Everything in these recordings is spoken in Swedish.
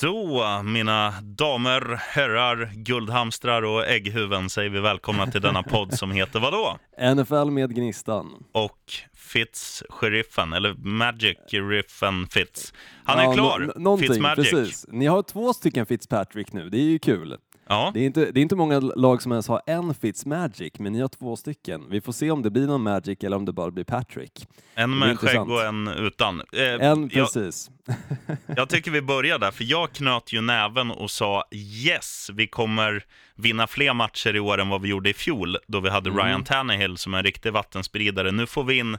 Då, mina damer, herrar, guldhamstrar och ägghuvuden säger vi välkomna till denna podd som heter vadå? NFL med Gnistan. Och Fitz-sheriffen, eller Magic-sheriffen Fitz. Han är Ja, klar, någonting, Fitzmagic. precis. Ni har två stycken Fitzpatrick nu, det är ju kul. Ja, Det är, inte, det är inte många lag som ens har en Fitzmagic, men ni har två stycken. Vi får se om det blir någon Magic eller om det bara blir Patrick. en med skägg och en utan. Eh, En jag, precis. jag tycker vi börjar där, för jag knöt ju näven och sa yes, vi kommer vinna fler matcher i år än vad vi gjorde i fjol, då vi hade Mm. Ryan Tannehill som en riktig vattenspridare. Nu får vi in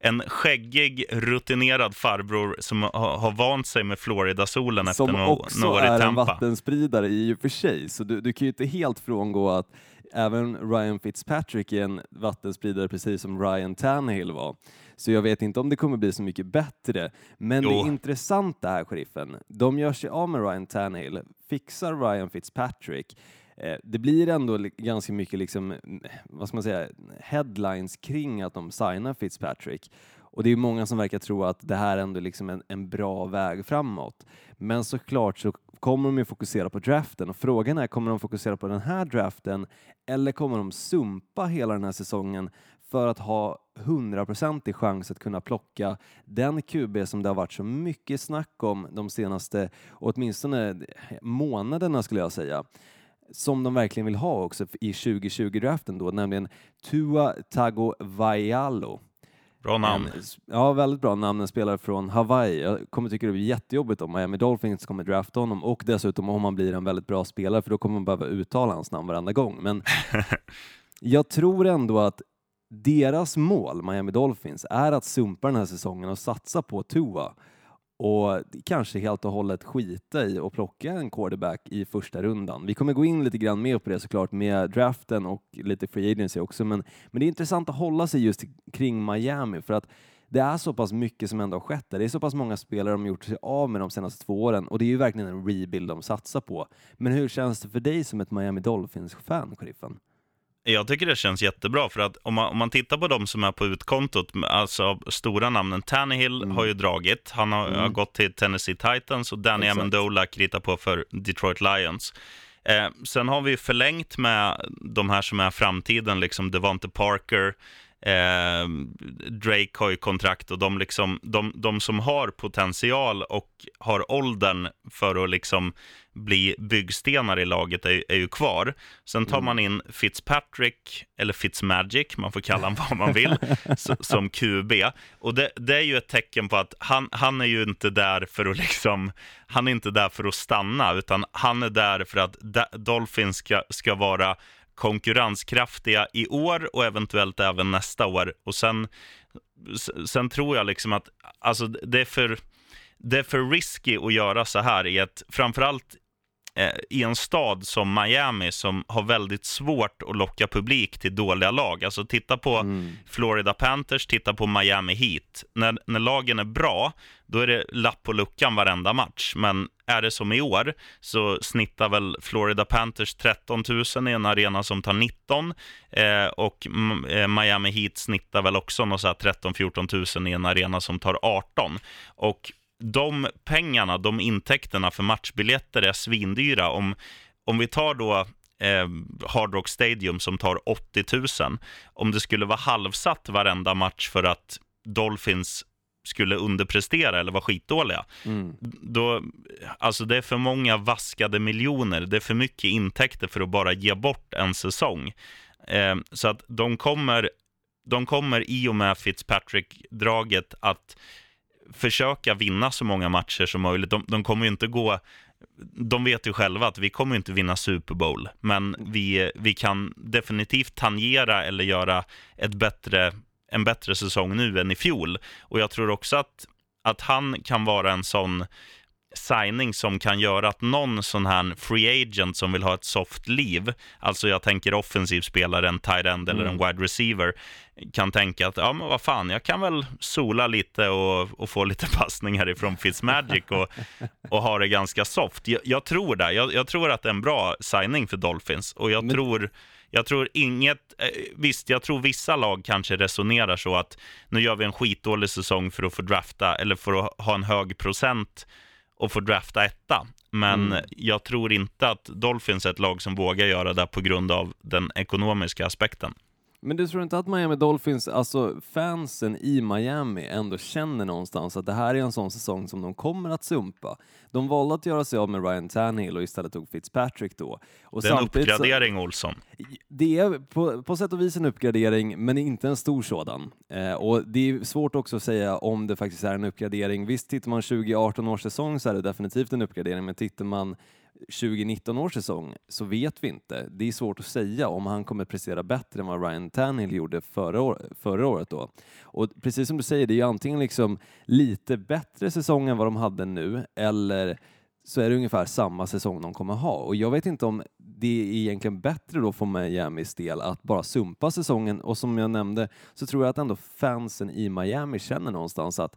en skäggig, rutinerad farbror som har, har vant sig med Florida-solen efter Som några, också år i är en Tampa. vattenspridare i och för sig, så du, du kan ju inte helt frångå att även Ryan Fitzpatrick är en vattenspridare precis som Ryan Tannehill var. Så jag vet inte om det kommer bli så mycket bättre. Men Jo. det intressanta här, sheriffen, de gör sig av med Ryan Tannehill, fixar Ryan Fitzpatrick. Eh, det blir ändå ganska mycket liksom, vad ska man säga, headlines kring att de signar Fitzpatrick. Och det är många som verkar tro att det här ändå är liksom en, en bra väg framåt. Men såklart så kommer de ju fokusera på draften och frågan är, kommer de fokusera på den här draften eller kommer de sumpa hela den här säsongen för att ha 100% chans att kunna plocka den QB som det har varit så mycket snack om de senaste, åtminstone månaderna skulle jag säga, som de verkligen vill ha också i 2020-draften då, nämligen Tua Tagovailoa. Bra namn. Ja, väldigt bra namn. En spelare från Hawaii. Jag kommer tycka det blir jättejobbigt om Miami Dolphins kommer drafta honom och dessutom om han blir en väldigt bra spelare för då kommer man behöva uttala hans namn varenda gång. Men jag tror ändå att deras mål, Miami Dolphins, är att sumpa den här säsongen och satsa på Tua och kanske helt och hållet skita i och plocka en quarterback i första rundan. Vi kommer gå in lite grann mer på det såklart med draften och lite free agency också, men, men det är intressant att hålla sig just kring Miami för att det är så pass mycket som ändå har skett där. Det är så pass många spelare de har gjort sig av med de senaste två åren och det är ju verkligen en rebuild de satsar på. Men hur känns det för dig som ett Miami Dolphins-fan, Sheriffen? Jag tycker det känns jättebra, för att om man, om man tittar på de som är på utkontot, alltså stora namnen, Tannehill Mm. har ju dragit, han har, har gått till Tennessee Titans och Danny Exakt. Amendola kritar på för Detroit Lions. Eh, sen har vi förlängt med de här som är framtiden, liksom Devonte Parker, eh, Drake har ju kontrakt och de, liksom, de, de som har potential och har åldern för att liksom bli byggstenar i laget är, är ju kvar. Sen tar man in Fitzpatrick, eller Fitzmagic, man får kalla honom vad man vill, som QB. Och det, det är ju ett tecken på att han, han är ju inte där för att liksom, han är inte där för att stanna, utan han är där för att Dolphins ska, ska vara konkurrenskraftiga i år och eventuellt även nästa år. Och sen, sen tror jag liksom att alltså, det, är för, det är för risky att göra så här i ett, framförallt i en stad som Miami som har väldigt svårt att locka publik till dåliga lag. Alltså titta på Mm. Florida Panthers, titta på Miami Heat. När, när lagen är bra, då är det lapp på luckan varenda match. Men är det som i år så snittar väl Florida Panthers 13 000 i en arena som tar 19 eh, och eh, Miami Heat snittar väl också något så här 13-14 000 i en arena som tar 18. Och de pengarna, de intäkterna för matchbiljetter är svindyra. Om, om vi tar då eh, Hard Rock Stadium som tar 80 000, om det skulle vara halvsatt varenda match för att Dolphins skulle underprestera eller vara skitdåliga, Mm. då, alltså det är för många vaskade miljoner. Det är för mycket intäkter för att bara ge bort en säsong. Eh, så att de kommer, de kommer i och med Fitzpatrick-draget att försöka vinna så många matcher som möjligt. De, de kommer ju inte gå... De vet ju själva att vi kommer inte vinna Super Bowl, men vi, vi kan definitivt tangera eller göra ett bättre, en bättre säsong nu än i fjol. Och jag tror också att, att han kan vara en sån signing som kan göra att någon sån här free agent som vill ha ett soft liv, alltså jag tänker offensiv spelare, en tight end eller en wide receiver, kan tänka att ja men vad fan, jag kan väl sola lite och, och få lite passningar ifrån Fitzmagic och, och ha det ganska soft. Jag, jag tror det. Jag, jag tror att det är en bra signing för Dolphins och jag Men- tror jag tror inget, eh, visst jag tror vissa lag kanske resonerar så att nu gör vi en skitdålig säsong för att få drafta eller för att ha en hög procent och få drafta etta. Men Mm. jag tror inte att Dolphins är ett lag som vågar göra det på grund av den ekonomiska aspekten. Men du tror inte att Miami Dolphins, alltså fansen i Miami ändå känner någonstans att det här är en sån säsong som de kommer att sumpa? De valde att göra sig av med Ryan Tannehill och istället tog Fitzpatrick då. Och Det är en samtidigt så- uppgradering, Olsson. Det är på, på sätt och vis en uppgradering, men inte en stor sådan. Eh, och det är svårt också att säga om det faktiskt är en uppgradering. Visst, tittar man 2018 års säsong så är det definitivt en uppgradering, men tittar man 2019 års säsong så vet vi inte. Det är svårt att säga om han kommer prestera bättre än vad Ryan Tannehill gjorde förra, år, förra året då. Och precis som du säger, det är ju antingen liksom lite bättre säsong än vad de hade nu, eller så är det ungefär samma säsong de kommer ha. Och jag vet inte om det är egentligen bättre då för Miamis del att bara sumpa säsongen och som jag nämnde så tror jag att ändå fansen i Miami känner någonstans att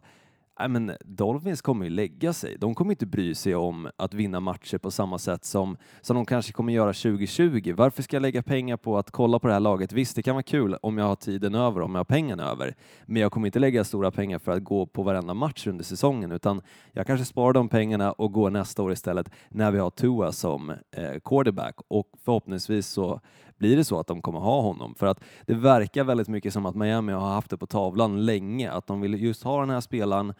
Nej, men Dolphins kommer ju lägga sig. De kommer inte bry sig om att vinna matcher på samma sätt som, som de kanske kommer göra 2020. Varför ska jag lägga pengar på att kolla på det här laget? Visst, det kan vara kul om jag har tiden över, om jag har pengarna över. Men jag kommer inte lägga stora pengar för att gå på varenda match under säsongen, utan jag kanske sparar de pengarna och går nästa år istället när vi har Tua som eh, quarterback och förhoppningsvis så blir det så att de kommer ha honom. För att det verkar väldigt mycket som att Miami har haft det på tavlan länge, att de vill just ha den här spelaren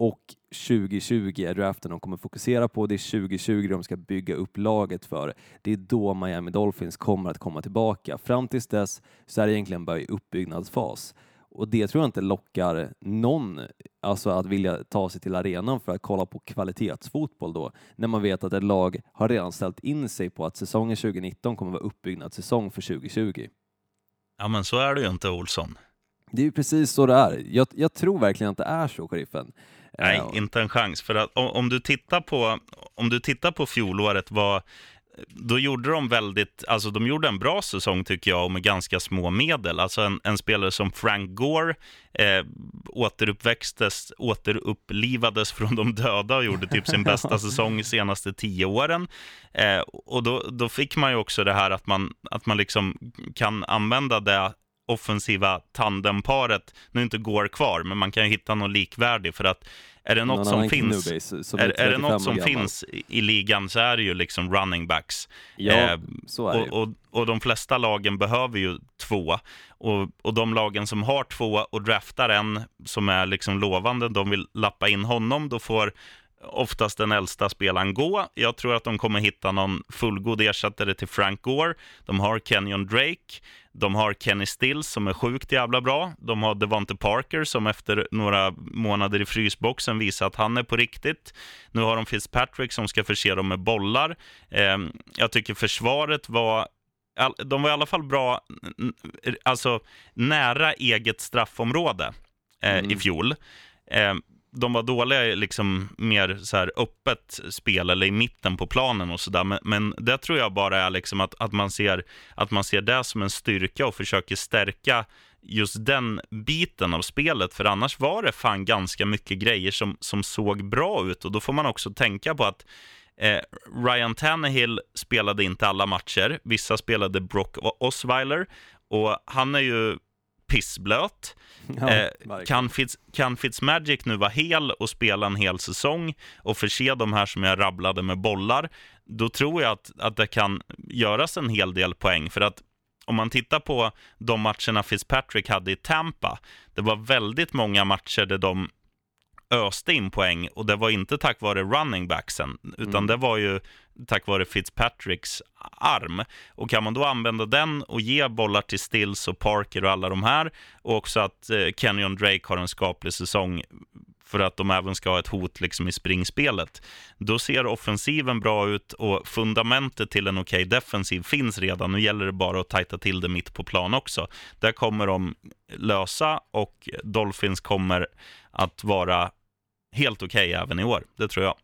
och 2020 är draften de kommer fokusera på. Det är 2020 de ska bygga upp laget för. Det är då Miami Dolphins kommer att komma tillbaka. Fram tills dess så är det egentligen bara i uppbyggnadsfas. Och det tror jag inte lockar någon alltså att vilja ta sig till arenan för att kolla på kvalitetsfotboll då, när man vet att ett lag har redan ställt in sig på att säsongen 2019 kommer vara uppbyggnadssäsong för 2020. Ja, men så är det ju inte, Olsson. Det är ju precis så det är. Jag, jag tror verkligen att det är så, sheriffen. Nej, Eh, inte en chans. För att om, om, du tittar på, om du tittar på fjolåret, var, då gjorde de väldigt, alltså de gjorde en bra säsong tycker jag, och med ganska små medel. Alltså en, en spelare som Frank Gore eh, återuppväxtes, återupplivades från de döda och gjorde typ sin bästa säsong de senaste tio åren. Eh, och då, då fick man ju också det här att man, att man liksom kan använda det offensiva tandemparet, nu inte Gore kvar, men man kan ju hitta någon likvärdig för att är det något någon som finns Knubase som är, är det 35 något som finns i, ligan så är det ju liksom running backs. Ja, Eh, så är det och, och de flesta lagen behöver ju två. Och, och de lagen som har två och draftar en som är liksom lovande, de vill lappa in honom, då får oftast den äldsta spelaren gå. Jag tror att de kommer hitta någon fullgod ersättare till Frank Gore. De har Kenyon Drake. De har Kenny Stills som är sjukt jävla bra. De har Devonte Parker som efter några månader i frysboxen visar att han är på riktigt. Nu har de Fitzpatrick som ska förse dem med bollar. Eh, jag tycker försvaret var de var i alla fall bra, alltså nära eget straffområde eh, Mm. i fjol. Eh, de var dåliga i liksom mer så här öppet spel eller i mitten på planen och sådär. Men, men det tror jag bara är liksom att, att, man ser, att man ser det som en styrka och försöker stärka just den biten av spelet. För annars var det fan ganska mycket grejer som, som såg bra ut. Och då får man också tänka på att Eh, Ryan Tannehill spelade inte alla matcher. Vissa spelade Brock Osweiler och han är ju pissblöt. Ja, eh. Kan, Fitz, kan Fitzmagic nu vara hel och spela en hel säsong och förse de här som jag rabblade med bollar, då tror jag att, att det kan göras en hel del poäng. För att om man tittar på de matcherna Fitzpatrick hade i Tampa, det var väldigt många matcher där de öste in poäng och det var inte tack vare running backsen, utan Mm. det var ju tack vare Fitzpatricks arm. Och kan man då använda den och ge bollar till Stills och Parker och alla de här och också att eh, Kenyon Drake har en skaplig säsong för att de även ska ha ett hot liksom i springspelet. Då ser offensiven bra ut och fundamentet till en okej defensiv finns redan. Nu gäller det bara att tajta till det mitt på plan också. Där kommer de lösa och Dolphins kommer att vara helt okej även i år. Det tror jag.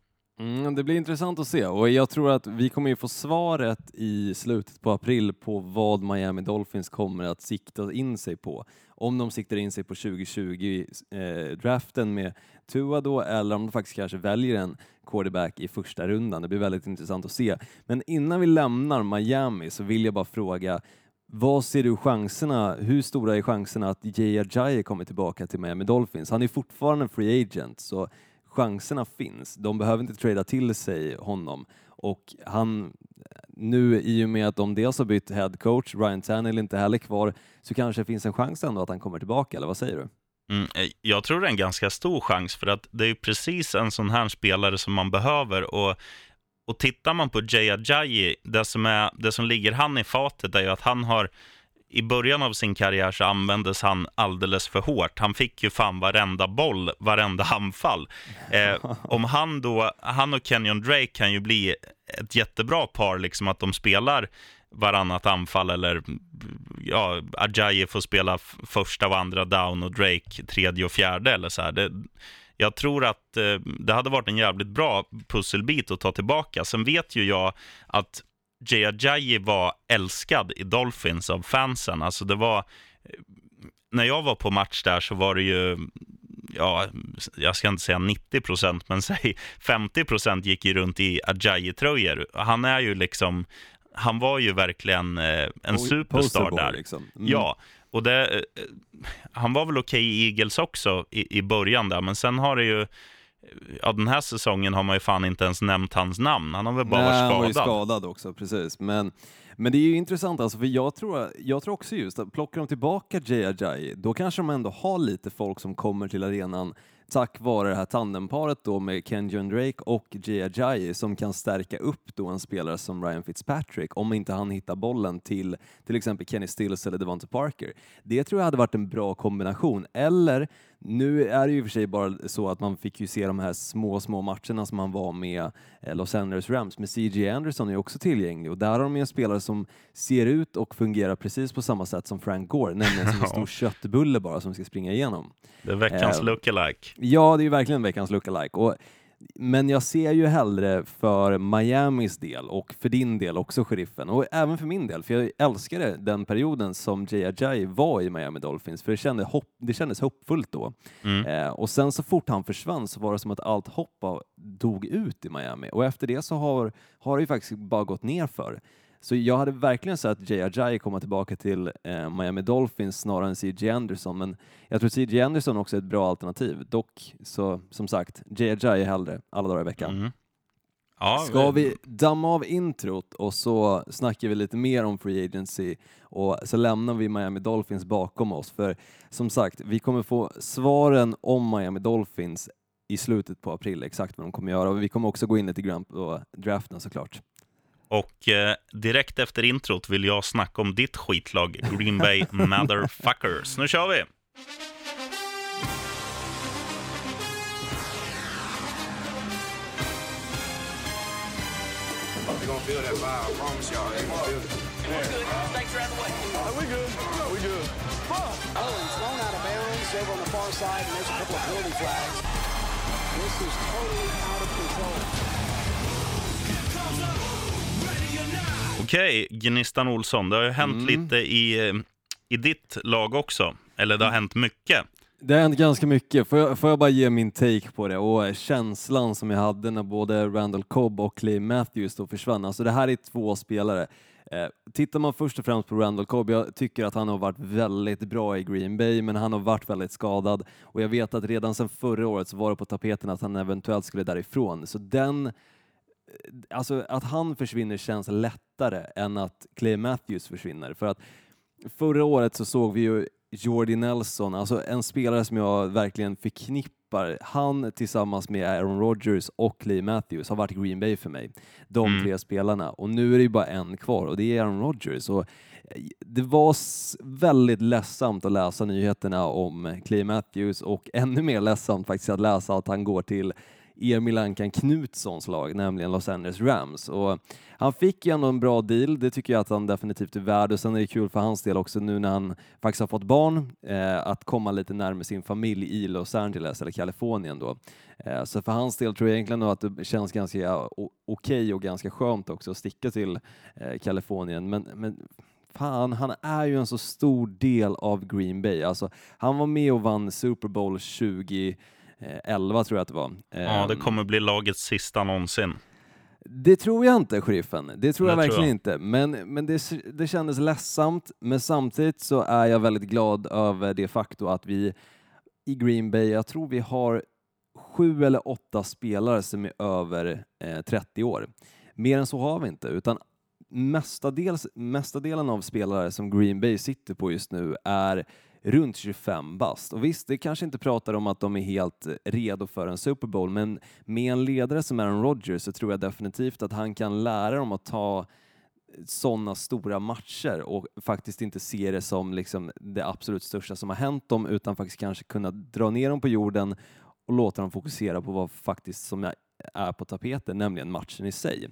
Mm, det blir intressant att se och jag tror att vi kommer ju få svaret i slutet på april på vad Miami Dolphins kommer att sikta in sig på. Om de siktar in sig på 2020-draften eh, med Tua då eller om de faktiskt kanske väljer en quarterback i första rundan. Det blir väldigt intressant att se. Men innan vi lämnar Miami så vill jag bara fråga vad ser du chanserna, hur stora är chanserna att Jay Ajayi kommer tillbaka till Miami Dolphins? Han är fortfarande free agent, så chanserna finns. De behöver inte trada till sig honom och han nu i och med att de dels har bytt head coach, Ryan Tannehill inte heller kvar, så kanske det finns en chans ändå att han kommer tillbaka, eller vad säger du? Mm, eh, jag tror det är en ganska stor chans, för att det är precis en sån här spelare som man behöver. Och, och tittar man på Jay Ajayi, det som, är, det som ligger han i fatet är ju att han har i början av sin karriär så användes han alldeles för hårt. Han fick ju fan varenda boll, varenda anfall. Eh, om han då, han och Kenyon Drake kan ju bli ett jättebra par, liksom att de spelar varannat anfall eller ja, Ajayi får spela första och andra down och Drake tredje och fjärde eller så här. Det, jag tror att eh, det hade varit en jävligt bra pusselbit att ta tillbaka. Sen vet ju jag att Jay Ajayi var älskad i Dolphins av fansen. Alltså det var, när jag var på match där så var det ju, ja, jag ska inte säga 90 procent, men säg 50 procent gick ju runt i Ajayi-tröjor. Han är ju liksom, han var ju verkligen eh, en superstar där. Liksom. Mm. Ja, och det, eh, han var väl okej okay i Eagles också i, i början där, men sen har det ju ja, den här säsongen har man ju fan inte ens nämnt hans namn. Han har väl bara Nej, varit skadad. han var ju skadad också, precis. Men, men det är ju intressant, alltså, för jag tror, jag tror också just att plockar de tillbaka Jay Ajayi, då kanske de ändå har lite folk som kommer till arenan tack vare det här tandemparet då med Kenjon Drake och Jay Ajayi som kan stärka upp då en spelare som Ryan Fitzpatrick om inte han hittar bollen till till exempel Kenny Stills eller Devonte Parker. Det tror jag hade varit en bra kombination. Eller nu är det ju för sig bara så att man fick ju se de här små, små matcherna som han var med eh, Los Angeles Rams, men CJ Anderson är också tillgänglig och där har de ju en spelare som ser ut och fungerar precis på samma sätt som Frank Gore, nämligen som en stor köttbulle bara som ska springa igenom. Det är veckans eh, lookalike. Ja, det är ju verkligen veckans lookalike. Och men jag ser ju hellre för Miamis del och för din del också, sheriffen, och även för min del, för jag älskade den perioden som Jay var i Miami Dolphins, för det, kände hopp, det kändes hoppfullt då. Mm. Eh, och sen så fort han försvann så var det som att allt hopp dog ut i Miami, och efter det så har, har det ju faktiskt bara gått ner för. Så jag hade verkligen sett Jay Ajayi komma tillbaka till eh, Miami Dolphins snarare än CJ Anderson, men jag tror CJ Anderson också är ett bra alternativ. Dock, så som sagt, Jay Ajayi hellre alla dagar i veckan. Mm. Ja, Ska vi damma av introt och så snackar vi lite mer om Free Agency och så lämnar vi Miami Dolphins bakom oss. För som sagt, vi kommer få svaren om Miami Dolphins i slutet på april, exakt vad de kommer göra. Och vi kommer också gå in lite grann på draften såklart. Och eh, direkt efter introt vill jag snacka om ditt skitlag, Green Bay Motherfuckers. Nu kör vi! They're gonna feel that vibe. I promise y'all. They're gonna feel it. We're good. Thanks for having way. we good. we good. Oh, he's thrown out of bounds over on the far side, and there's a couple of penalty flags. This is totally out of control. Okej, Gnistan Olsson, det har ju hänt mm. lite i, i ditt lag också. Eller det har hänt mycket. Det har hänt ganska mycket. Får jag, får jag bara ge min take på det och känslan som jag hade när både Randall Cobb och Clay Matthews då försvann. Alltså det här är två spelare. Eh, tittar man först och främst på Randall Cobb, jag tycker att han har varit väldigt bra i Green Bay, men han har varit väldigt skadad och jag vet att redan sedan förra året så var det på tapeten att han eventuellt skulle därifrån. Så den alltså att han försvinner känns lättare än att Clay Matthews försvinner. För att förra året så såg vi ju Jordy Nelson, alltså en spelare som jag verkligen förknippar. Han tillsammans med Aaron Rodgers och Clay Matthews har varit Green Bay för mig. De mm. tre spelarna. Och nu är det ju bara en kvar och det är Aaron Rodgers. Och eh, det var väldigt ledsamt att läsa nyheterna om Clay Matthews och ännu mer ledsamt faktiskt att läsa att han går till Emil Ankan Knutssons lag, nämligen Los Angeles Rams. Och han fick ju ändå en bra deal, det tycker jag att han definitivt är värd och sen är det kul för hans del också nu när han faktiskt har fått barn, eh, att komma lite närmare sin familj i Los Angeles eller Kalifornien då. Eh, så för hans del tror jag egentligen att det känns ganska okej okay och ganska skönt också att sticka till eh, Kalifornien, men, men fan, han är ju en så stor del av Green Bay. Alltså, han var med och vann Super Bowl 20 11 tror jag att det var. Ja, det ehm, kommer bli lagets sista någonsin. Det tror jag inte, sheriffen. Det tror jag verkligen tror jag. inte. Men, men det, det kändes ledsamt, men samtidigt så är jag väldigt glad över det faktum att vi i Green Bay, jag tror vi har sju eller åtta spelare som är över eh, 30 år. Mer än så har vi inte, utan mestadels, mestadelen av spelare som Green Bay sitter på just nu är runt 25 bast. Och visst, det kanske inte pratar om att de är helt redo för en Super Bowl, men med en ledare som Aaron Rodgers så tror jag definitivt att han kan lära dem att ta sådana stora matcher och faktiskt inte se det som liksom det absolut största som har hänt dem utan faktiskt kanske kunna dra ner dem på jorden och låta dem fokusera på vad faktiskt som är på tapeten, nämligen matchen i sig.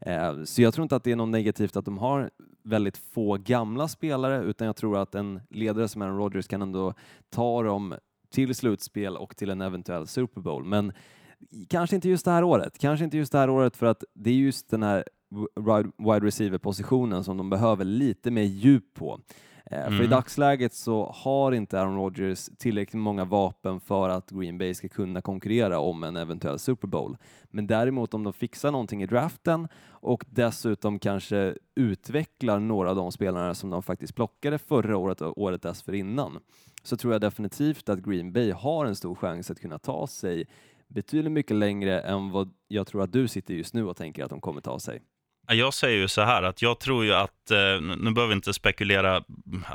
Eh, så jag tror inte att det är något negativt att de har väldigt få gamla spelare utan jag tror att en ledare som Aaron Rodgers kan ändå ta dem till slutspel och till en eventuell Super Bowl. Men kanske inte just det här året. Kanske inte just det här året för att det är just den här wide receiver-positionen som de behöver lite mer djup på. Mm. För i mm. dagsläget så har inte Aaron Rodgers tillräckligt många vapen för att Green Bay ska kunna konkurrera om en eventuell Super Bowl. Men däremot om de fixar någonting i draften och dessutom kanske utvecklar några av de spelarna som de faktiskt plockade förra året och året dessförinnan så tror jag definitivt att Green Bay har en stor chans att kunna ta sig betydligt mycket längre än vad jag tror att du sitter just nu och tänker att de kommer ta sig. Jag säger ju så här att jag tror ju att, eh, nu behöver vi inte spekulera,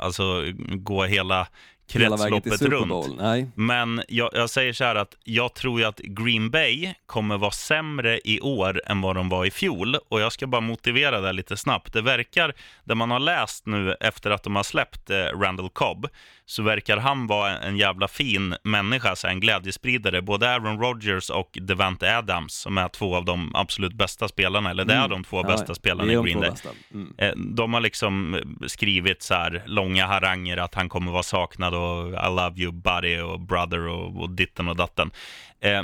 alltså gå hela kretsloppet runt. Nej. Men jag, jag, säger så här att jag tror ju att Green Bay kommer vara sämre i år än vad de var i fjol. Och jag ska bara motivera det lite snabbt. Det verkar, det man har läst nu efter att de har släppt eh, Randall Cobb, så verkar han vara en jävla fin människa, så en glädjespridare. Både Aaron Rodgers och Devante Adams, som är två av de absolut bästa spelarna, eller det är mm. de två ja, bästa spelarna i Green Bay. Mm. Eh, de har liksom skrivit så här långa haranger att han kommer vara saknad och I love you buddy och brother och, och ditten och datten. Eh, Eh,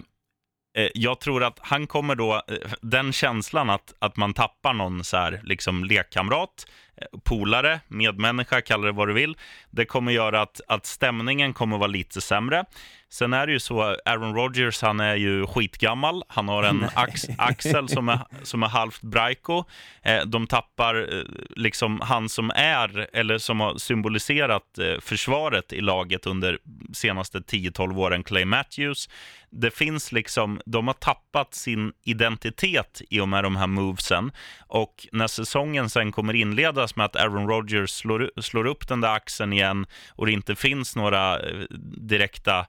jag tror att han kommer då, eh, den känslan att, att man tappar någon så här, liksom lekkamrat, eh, polare, medmänniska, kalla det vad du vill. Det kommer göra att, att stämningen kommer vara lite sämre. Sen är det ju så, Aaron Rodgers, han är ju skitgammal. Han har en ax, axel som är, som är halvt Braiko. Eh, de tappar eh, liksom han som är, eller som har symboliserat eh, försvaret i laget under senaste 10-12 åren, Clay Matthews. Det finns liksom, de har tappat sin identitet i och med de här movesen. Och när säsongen sen kommer inledas med att Aaron Rodgers slår, slår upp den där axeln igen och det inte finns några eh, direkta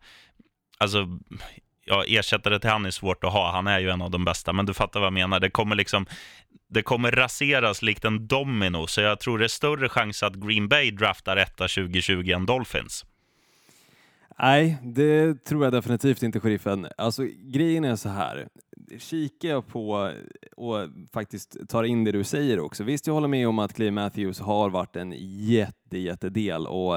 alltså, ja, ersättare till han är svårt att ha. Han är ju en av de bästa, men du fattar vad jag menar. Det kommer liksom, det kommer raseras likt en domino, så jag tror det är större chans att Green Bay draftar etta 2020 än Dolphins. Nej, det tror jag definitivt inte, sheriffen. Alltså, grejen är så här. Kikar jag på och faktiskt tar in det du säger också. Visst, jag håller med om att Clay Matthews har varit en jätte, jättedel och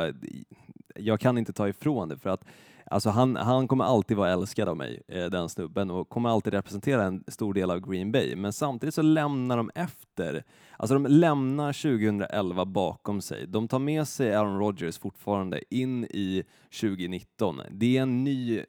jag kan inte ta ifrån det för att Alltså han, han kommer alltid vara älskad av mig, eh, den snubben, och kommer alltid representera en stor del av Green Bay. Men samtidigt så lämnar de efter, alltså de lämnar 2011 bakom sig. De tar med sig Aaron Rodgers fortfarande in i 2019. Det är en ny eh,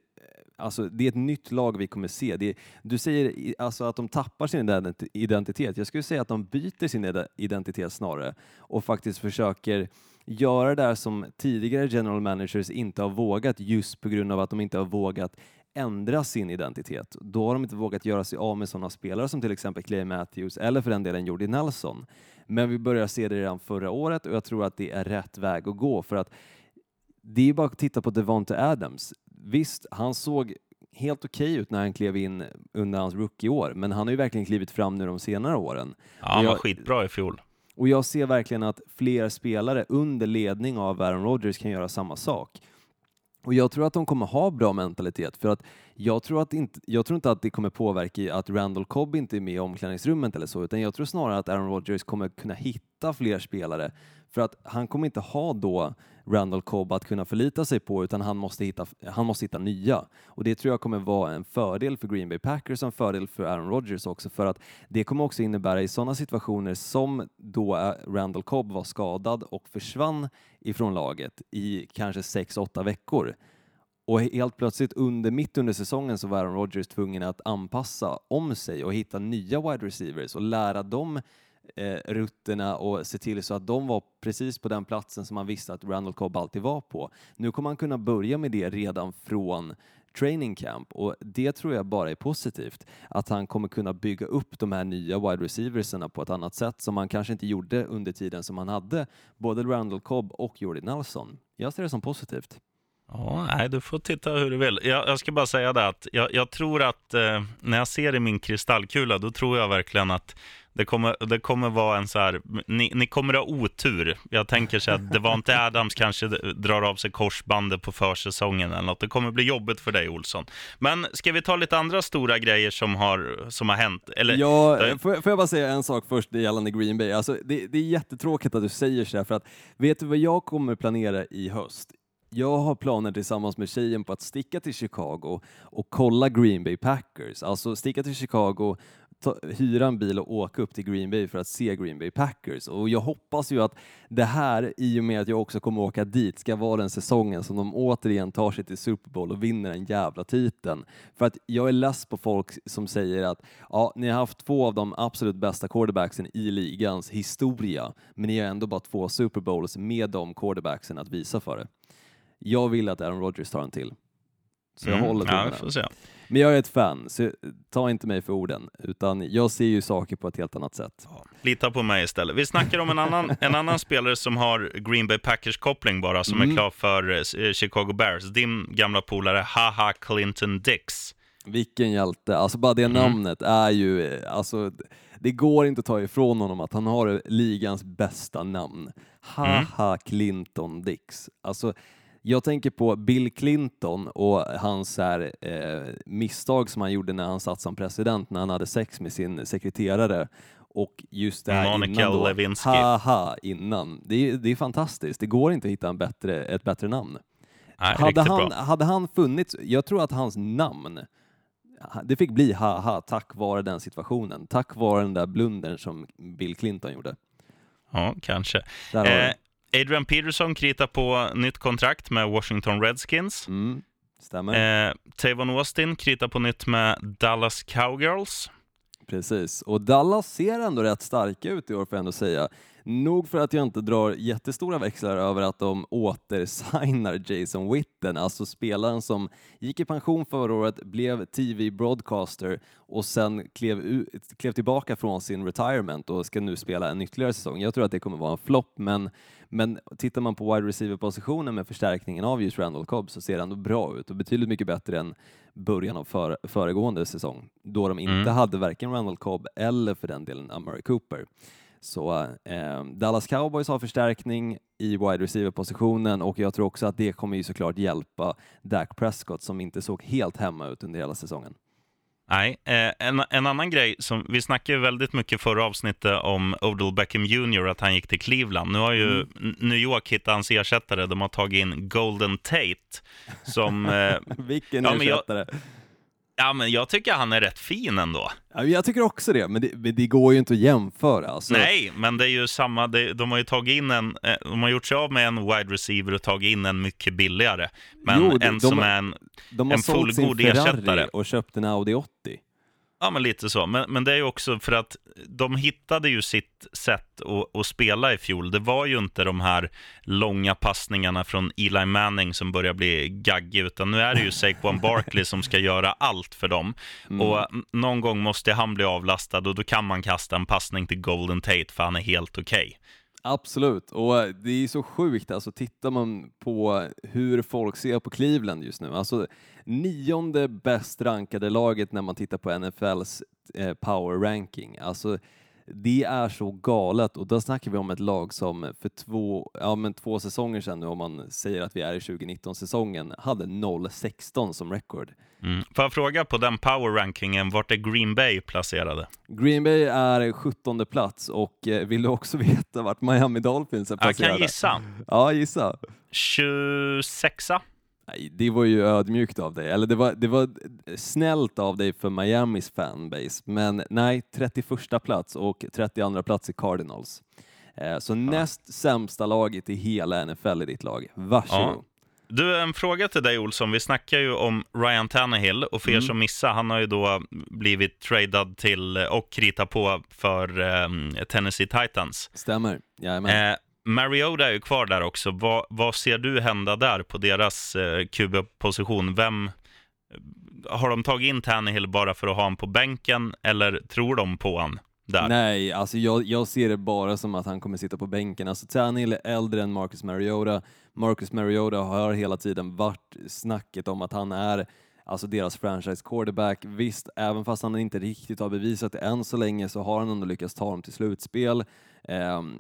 Alltså, det är ett nytt lag vi kommer se. Är, du säger alltså, att de tappar sin identitet. Jag skulle säga att de byter sin identitet snarare och faktiskt försöker göra det där som tidigare general managers inte har vågat just på grund av att de inte har vågat ändra sin identitet. Då har de inte vågat göra sig av med sådana spelare som till exempel Clay Matthews eller för den delen Jordi Nelson. Men vi börjar se det redan förra året och jag tror att det är rätt väg att gå för att det är bara att titta på Devonte Adams. Visst, han såg helt okej okay ut när han klev in under hans rookie-år, men han har ju verkligen klivit fram nu de senare åren. Ja, han var skitbra i fjol. Och jag ser verkligen att fler spelare under ledning av Aaron Rodgers kan göra samma sak. Och jag tror att de kommer ha bra mentalitet för att jag tror, att inte, jag tror inte att det kommer påverka att Randall Cobb inte är med i omklädningsrummet eller så, utan jag tror snarare att Aaron Rodgers kommer kunna hitta fler spelare för att han kommer inte ha då Randall Cobb att kunna förlita sig på utan han måste hitta, han måste hitta nya. Och det tror jag kommer vara en fördel för Green Bay Packers och en fördel för Aaron Rodgers också för att det kommer också innebära i sådana situationer som då eh, Randall Cobb var skadad och försvann ifrån laget i kanske 6-8 veckor och helt plötsligt under, mitt under säsongen så var Aaron Rodgers tvungen att anpassa om sig och hitta nya wide receivers och lära dem eh, rutterna och se till så att de var precis på den platsen som man visste att Randall Cobb alltid var på. Nu kommer han kunna börja med det redan från training camp och det tror jag bara är positivt. Att han kommer kunna bygga upp de här nya wide receiversarna på ett annat sätt som han kanske inte gjorde under tiden som han hade både Randall Cobb och Jordi Nelson. Jag ser det som positivt. Ja, nej, du får titta hur du vill. Jag, jag ska bara säga det att jag, jag tror att eh, när jag ser i min kristallkula, då tror jag verkligen att det kommer, det kommer vara en så här, ni, ni kommer ha otur. Jag tänker så att Devante Adams kanske drar av sig korsbandet på försäsongen eller något. Det kommer bli jobbigt för dig Olsson. Men ska vi ta lite andra stora grejer som har, som har hänt? Eller, ja, får, får jag bara säga en sak först gällande Green Bay? Alltså, det, det är jättetråkigt att du säger så här, för att vet du vad jag kommer planera i höst? Jag har planer tillsammans med tjejen på att sticka till Chicago och kolla Green Bay Packers. Alltså sticka till Chicago, ta, hyra en bil och åka upp till Green Bay för att se Green Bay Packers. Och jag hoppas ju att det här, i och med att jag också kommer åka dit, ska vara den säsongen som de återigen tar sig till Super Bowl och vinner den jävla titeln. För att jag är less på folk som säger att ja, ni har haft två av de absolut bästa quarterbacksen i ligans historia, men ni har ändå bara två Super Bowls med de quarterbacksen att visa för det. Jag vill att Aaron Rodgers tar en till. Så jag mm, håller tummarna. Ja, Men jag är ett fan, så ta inte mig för orden, utan jag ser ju saker på ett helt annat sätt. Ja, lita på mig istället. Vi snackar om en annan, en annan spelare som har Green Bay Packers-koppling bara, som mm. är klar för eh, Chicago Bears. Din gamla polare Haha Clinton Dix. Vilken hjälte, alltså bara det mm. namnet är ju, eh, alltså det går inte att ta ifrån honom att han har ligans bästa namn. Haha mm. Clinton Dix. Alltså jag tänker på Bill Clinton och hans här, eh, misstag som han gjorde när han satt som president, när han hade sex med sin sekreterare. Och just det här Monica innan då, Lewinsky. haha, innan. Det är, det är fantastiskt, det går inte att hitta en bättre, ett bättre namn. Nej, hade, han, bra. hade han funnits, jag tror att hans namn, det fick bli haha tack vare den situationen, tack vare den där blundern som Bill Clinton gjorde. Ja, kanske. Eh, Adrian Peterson kritar på nytt kontrakt med Washington Redskins. Mm, stämmer. Eh, Tavon Austin kritar på nytt med Dallas Cowgirls. Precis, och Dallas ser ändå rätt starka ut i år får jag ändå säga. Nog för att jag inte drar jättestora växlar över att de återsignar Jason Witten, alltså spelaren som gick i pension förra året, blev TV-broadcaster och sen klev, klev tillbaka från sin retirement och ska nu spela en ytterligare säsong. Jag tror att det kommer vara en flopp, men, men tittar man på wide receiver-positionen med förstärkningen av just Randall Cobb så ser det ändå bra ut och betydligt mycket bättre än början av för, föregående säsong då de inte mm. hade varken Randall Cobb eller för den delen Amari Cooper. Så eh, Dallas Cowboys har förstärkning i wide receiver-positionen och jag tror också att det kommer ju såklart hjälpa Dak Prescott som inte såg helt hemma ut under hela säsongen. Nej, eh, en, en annan grej som vi snackade väldigt mycket förra avsnittet om Odell Beckham Jr. att han gick till Cleveland. Nu har ju mm. New York hittat hans ersättare. De har tagit in Golden Tate som... Eh, Vilken ja, ersättare! Jag, Ja, men jag tycker han är rätt fin ändå. Ja, jag tycker också det, men det, men det går ju inte att jämföra. Alltså. Nej, men det är ju samma. Det, de har ju tagit in en, eh, de har gjort sig av med en wide receiver och tagit in en mycket billigare. Men jo, de, en som de, är en, en fullgod ersättare. och köpt en Audi 80. Ja, men lite så. Men, men det är ju också för att de hittade ju sitt sätt att, att, spela i fjol. Det var ju inte de här långa passningarna från Eli Manning som börjar bli gaggig, utan nu är det ju Saquon Barkley som ska göra allt för dem. Mm. Och någon gång måste han bli avlastad och då kan man kasta en passning till Golden Tate för han är helt okej. Okay. Absolut, och det är så sjukt, alltså tittar man på hur folk ser på Cleveland just nu, alltså nionde bäst rankade laget när man tittar på NFLs eh, power ranking, alltså det är så galet och då snackar vi om ett lag som för två, ja, men två säsonger sedan nu, om man säger att vi är i 2019-säsongen, hade 0-16 som rekord. Mm. Får jag fråga på den power-rankingen, vart är Green Bay placerade? Green Bay är 17 plats och eh, vill du också veta vart Miami Dolphins är placerade? Jag kan gissa. Ja, gissa. 26 Nej, det var ju ödmjukt av dig, eller det var, det var snällt av dig för Miamis fanbase, men nej, 31 plats och 32 plats i Cardinals. Eh, så ja. näst sämsta laget i hela NFL i ditt lag. Varsågod. Ja. Du, en fråga till dig Olsson. Vi snackar ju om Ryan Tannehill och för er Mm. som missar, han har ju då blivit tradad till och kritat på för eh, Tennessee Titans. Stämmer. Jajamän. Eh, Mariota är ju kvar där också. Vad, vad ser du hända där på deras eh, QB-position? Vem eh, Har de tagit in Tannehill bara för att ha honom på bänken eller tror de på honom där? Nej, alltså jag, jag ser det bara som att han kommer sitta på bänken. Alltså Tannehill är äldre än Marcus Mariota. Marcus Mariota har hela tiden varit snacket om att han är alltså deras franchise quarterback. Visst, även fast han inte riktigt har bevisat det än så länge så har han ändå lyckats ta dem till slutspel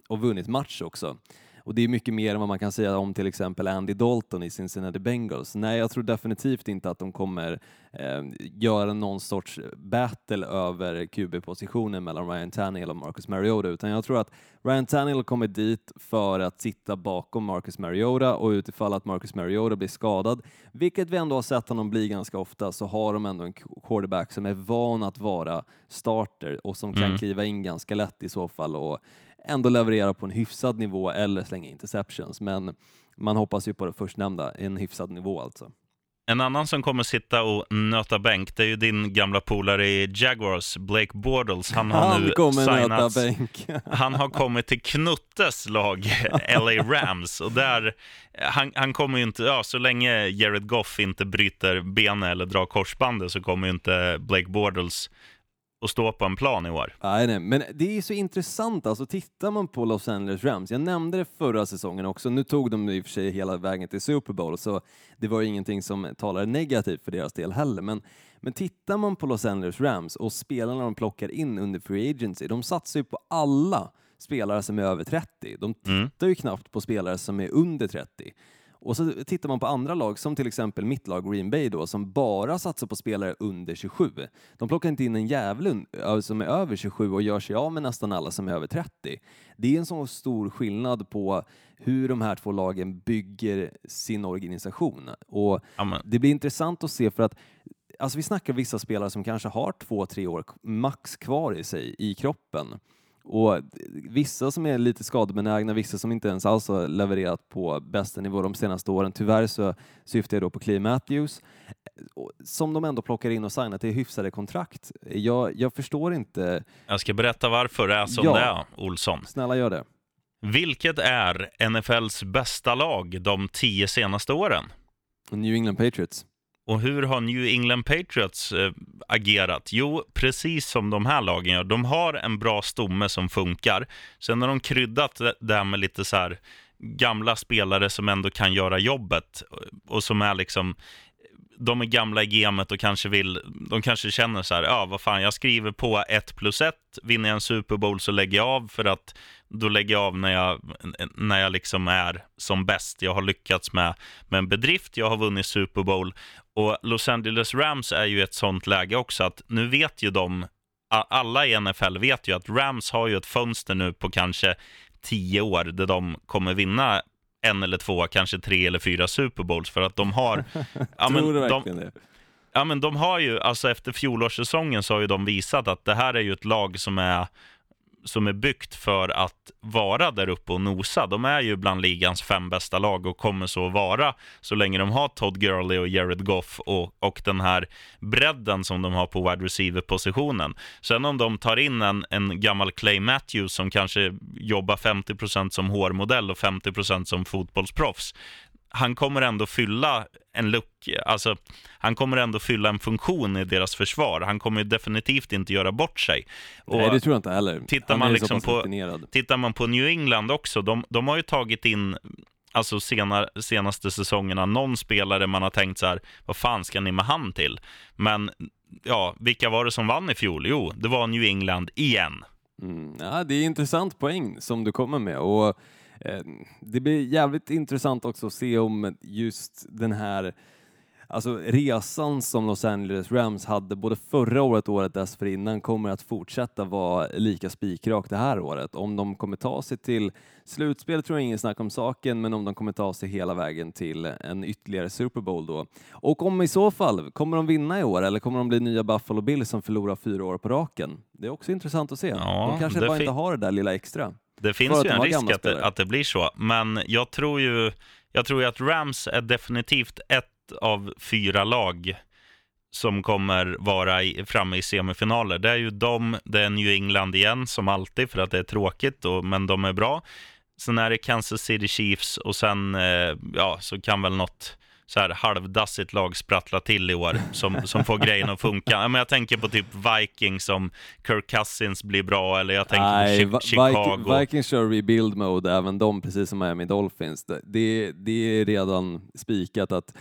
och vunnit match också. Och det är mycket mer än vad man kan säga om till exempel Andy Dalton i Cincinnati Bengals. Nej, jag tror definitivt inte att de kommer eh, göra någon sorts battle över QB-positionen mellan Ryan Tannehill och Marcus Mariota, utan jag tror att Ryan Tannehill kommer dit för att sitta bakom Marcus Mariota och utifall att Marcus Mariota blir skadad, vilket vi ändå har sett honom bli ganska ofta, så har de ändå en quarterback som är van att vara starter och som kan Mm. kliva in ganska lätt i så fall och ändå leverera på en hyfsad nivå eller slänga interceptions. Men man hoppas ju på det förstnämnda, en hyfsad nivå alltså. En annan som kommer sitta och nöta bänk, det är ju din gamla polare i Jaguars, Blake Bortles. Han har nu kommer nöta signats. bänk. Han har kommit till Knuttes lag, LA Rams. Och där, han, han kommer ju inte, ja, så länge Jared Goff inte bryter benet eller drar korsbandet så kommer ju inte Blake Bortles att stå på en plan i år. Nej, nej, men det är så intressant alltså. Tittar man på Los Angeles Rams, jag nämnde det förra säsongen också, nu tog de i och för sig hela vägen till Super Bowl, så det var ju ingenting som talade negativt för deras del heller, men, men tittar man på Los Angeles Rams och spelarna de plockar in under Free Agency, de satsar ju på alla spelare som är över 30. De Mm. tittar ju knappt på spelare som är under 30. Och så tittar man på andra lag, som till exempel mitt lag Green Bay då, som bara satsar på spelare under 27. De plockar inte in en jävel som är över 27 och gör sig av med nästan alla som är över 30. Det är en så stor skillnad på hur de här två lagen bygger sin organisation. Och Ja, men, det blir intressant att se för att alltså vi snackar vissa spelare som kanske har två, tre år max kvar i sig, i kroppen. Och vissa som är lite skadebenägna, vissa som inte ens alls har levererat på bästa nivå de senaste åren. Tyvärr så syftar jag då på Clay Matthews, som de ändå plockar in och signar till hyfsade kontrakt. Jag, jag förstår inte. jag ska berätta varför det är som Ja. det är, Olsson. Snälla gör det. Vilket är NFLs bästa lag de tio senaste åren? New England Patriots. Och hur har New England Patriots eh, agerat? Jo, precis som de här lagen gör. De har en bra stomme som funkar. Sen har de kryddat det här med lite så här gamla spelare som ändå kan göra jobbet eh, och som är liksom eh, de är gamla i gamet och kanske vill, de kanske känner så här, ja vad fan, jag skriver på 1 plus 1. vinner jag en Super Bowl så lägger jag av för att då lägger jag av när jag, när jag liksom är som bäst. Jag har lyckats med, med en bedrift, jag har vunnit Super Bowl och Los Angeles Rams är ju ett sånt läge också att nu vet ju de, alla i NFL vet ju att Rams har ju ett fönster nu på kanske tio år där de kommer vinna en eller två, kanske tre eller fyra Super Bowls för att de har... ja, men Tror du de, verkligen det? Ja, men de har ju, alltså efter fjolårssäsongen så har ju de visat att det här är ju ett lag som är, som är byggt för att vara där uppe och nosa. De är ju bland ligans fem bästa lag och kommer så att vara så länge de har Todd Gurley och Jared Goff och, och den här bredden som de har på wide receiver-positionen. Sen om de tar in en, en gammal Clay Matthews som kanske jobbar 50% som hårmodell och 50% som fotbollsproffs, han kommer ändå fylla en luck, alltså han kommer ändå fylla en funktion i deras försvar. Han kommer definitivt inte göra bort sig. Och Nej, det tror jag inte heller. tittar man liksom på- tittar man på New England också, de, de har ju tagit in alltså sena, senaste säsongerna någon spelare man har tänkt så här, vad fan ska ni med han till? Men ja, vilka var det som vann i fjol? Jo, det var New England igen. Mm, ja, det är intressant poäng som du kommer med och det blir jävligt intressant också att se om just den här Alltså resan som Los Angeles Rams hade både förra året och året dessförinnan kommer att fortsätta vara lika spikrak det här året. Om de kommer ta sig till slutspel tror jag ingen snack om saken, men om de kommer ta sig hela vägen till en ytterligare Super Bowl då. Och om i så fall, kommer de vinna i år eller kommer de bli nya Buffalo Bills som förlorar fyra år på raken? Det är också intressant att se. Ja, de kanske bara inte har det där lilla extra. Det finns ju en risk att det, att det blir så, men jag tror ju jag tror ju att Rams är definitivt ett av fyra lag som kommer vara i, framme i semifinaler. Det är ju de, det är New England igen som alltid för att det är tråkigt, och, men de är bra. Sen är det Kansas City Chiefs och sen eh, ja, så kan väl något så här halvdassigt lag sprattla till i år som, som får grejen att funka. Men jag tänker på typ Vikings som Kirk Cousins blir bra, eller jag tänker Nej, på Chicago. Viking, Vikings kör rebuild mode, även de, precis som Miami Dolphins. Det, det är redan spikat att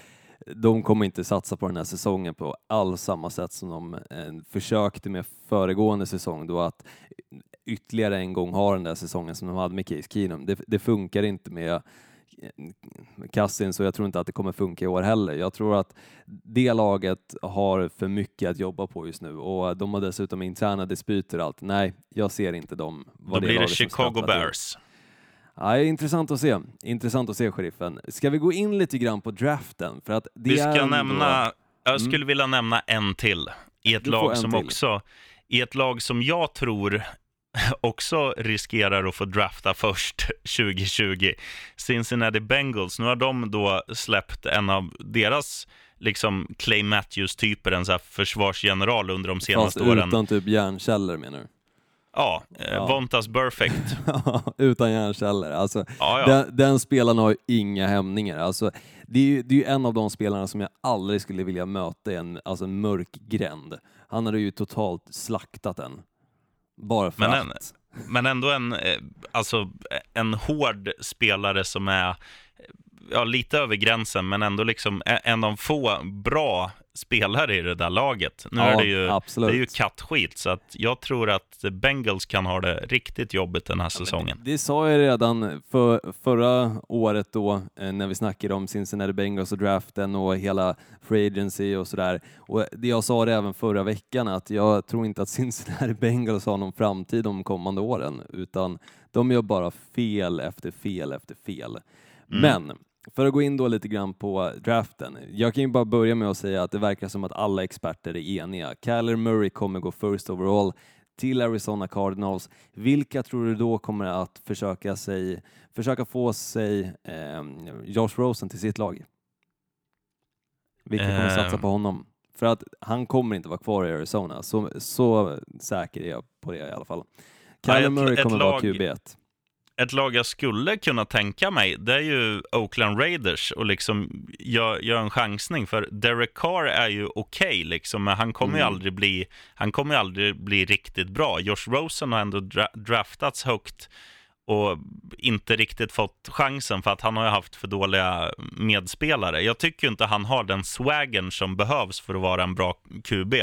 de kommer inte satsa på den här säsongen på alls samma sätt som de eh, försökte med föregående säsong då att ytterligare en gång ha den där säsongen som de hade med Case Keenum. Det, det funkar inte med Cousins och jag tror inte att det kommer funka i år heller. Jag tror att det laget har för mycket att jobba på just nu och de har dessutom interna dispyter och allt. Nej, jag ser inte dem. Då det blir det Chicago Bears. Ja, intressant att se. Intressant att se, sheriffen. Ska vi gå in lite grann på draften? För att det vi ska ändå... nämna, jag skulle mm. vilja nämna en till i ett lag som till. också, i ett lag som jag tror också riskerar att få drafta först 2020. Cincinnati Bengals, nu har de då släppt en av deras liksom Clay Matthews-typer, en så försvarsgeneral under de senaste Fast åren. utan typ hjärnceller menar du? Ja, eh, ja. Vontas Perfect. utan hjärnceller. Alltså, ja, ja. Den, den spelaren har ju inga hämningar. Alltså, det är ju det är en av de spelarna som jag aldrig skulle vilja möta i en, alltså en mörk gränd. Han hade ju totalt slaktat den. Bara för men att. En, men ändå en, eh, alltså, en hård spelare som är ja, lite över gränsen, men ändå liksom en av få bra spelare i det där laget. Nu ja, är det ju, det är ju kattskit, så att jag tror att Bengals kan ha det riktigt jobbigt den här ja, säsongen. Det, det, sa jag redan för, förra året då, eh, när vi snackade om Cincinnati Bengals och draften och hela free agency och sådär. Och det jag sa det även förra veckan, att jag tror inte att Cincinnati Bengals har någon framtid de kommande åren, utan de gör bara fel efter fel efter fel. Mm. Men för att gå in då lite grann på draften. Jag kan ju bara börja med att säga att det verkar som att alla experter är eniga. Kyler Murray kommer gå first overall till Arizona Cardinals. Vilka tror du då kommer att försöka, sig, försöka få sig eh, Josh Rosen till sitt lag? Vilka kommer uh... satsa på honom? För att han kommer inte vara kvar i Arizona, så, så säker är jag på det i alla fall. Kyler Murray kommer lag... vara QB1 ett lag jag skulle kunna tänka mig, det är ju Oakland Raiders och liksom gör, gör en chansning. För Derek Carr är ju okej, okay, liksom, men han kommer mm. ju aldrig bli, han kommer aldrig bli riktigt bra. Josh Rosen har ändå dra draftats högt och inte riktigt fått chansen för att han har haft för dåliga medspelare. Jag tycker inte han har den swaggen som behövs för att vara en bra QB.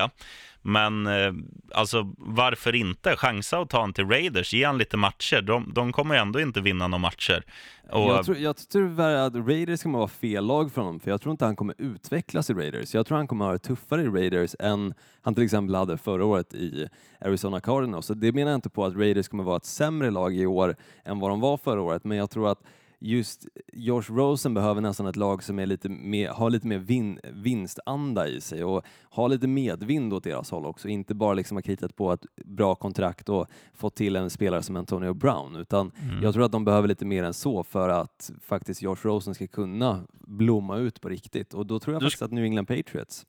Men eh, alltså, varför inte chansa och ta honom till Raiders? Ge han lite matcher. De, de kommer ju ändå inte vinna några matcher. Och... Jag, tror, jag tror att Raiders kommer vara fel lag för honom, för jag tror inte han kommer utvecklas i Raiders. Jag tror han kommer ha det tuffare i Raiders än han till exempel hade förra året i Arizona Cardinals. Så det menar jag inte på att Raiders kommer vara ett sämre lag i år än vad de var förra året, men jag tror att just Josh Rosen behöver nästan ett lag som är lite mer, har lite mer vin, vinstanda i sig och har lite medvind åt deras håll också, inte bara liksom ha kritat på ett bra kontrakt och fått till en spelare som Antonio Brown, utan mm. jag tror att de behöver lite mer än så för att faktiskt Josh Rosen ska kunna blomma ut på riktigt och då tror jag du faktiskt att New England Patriots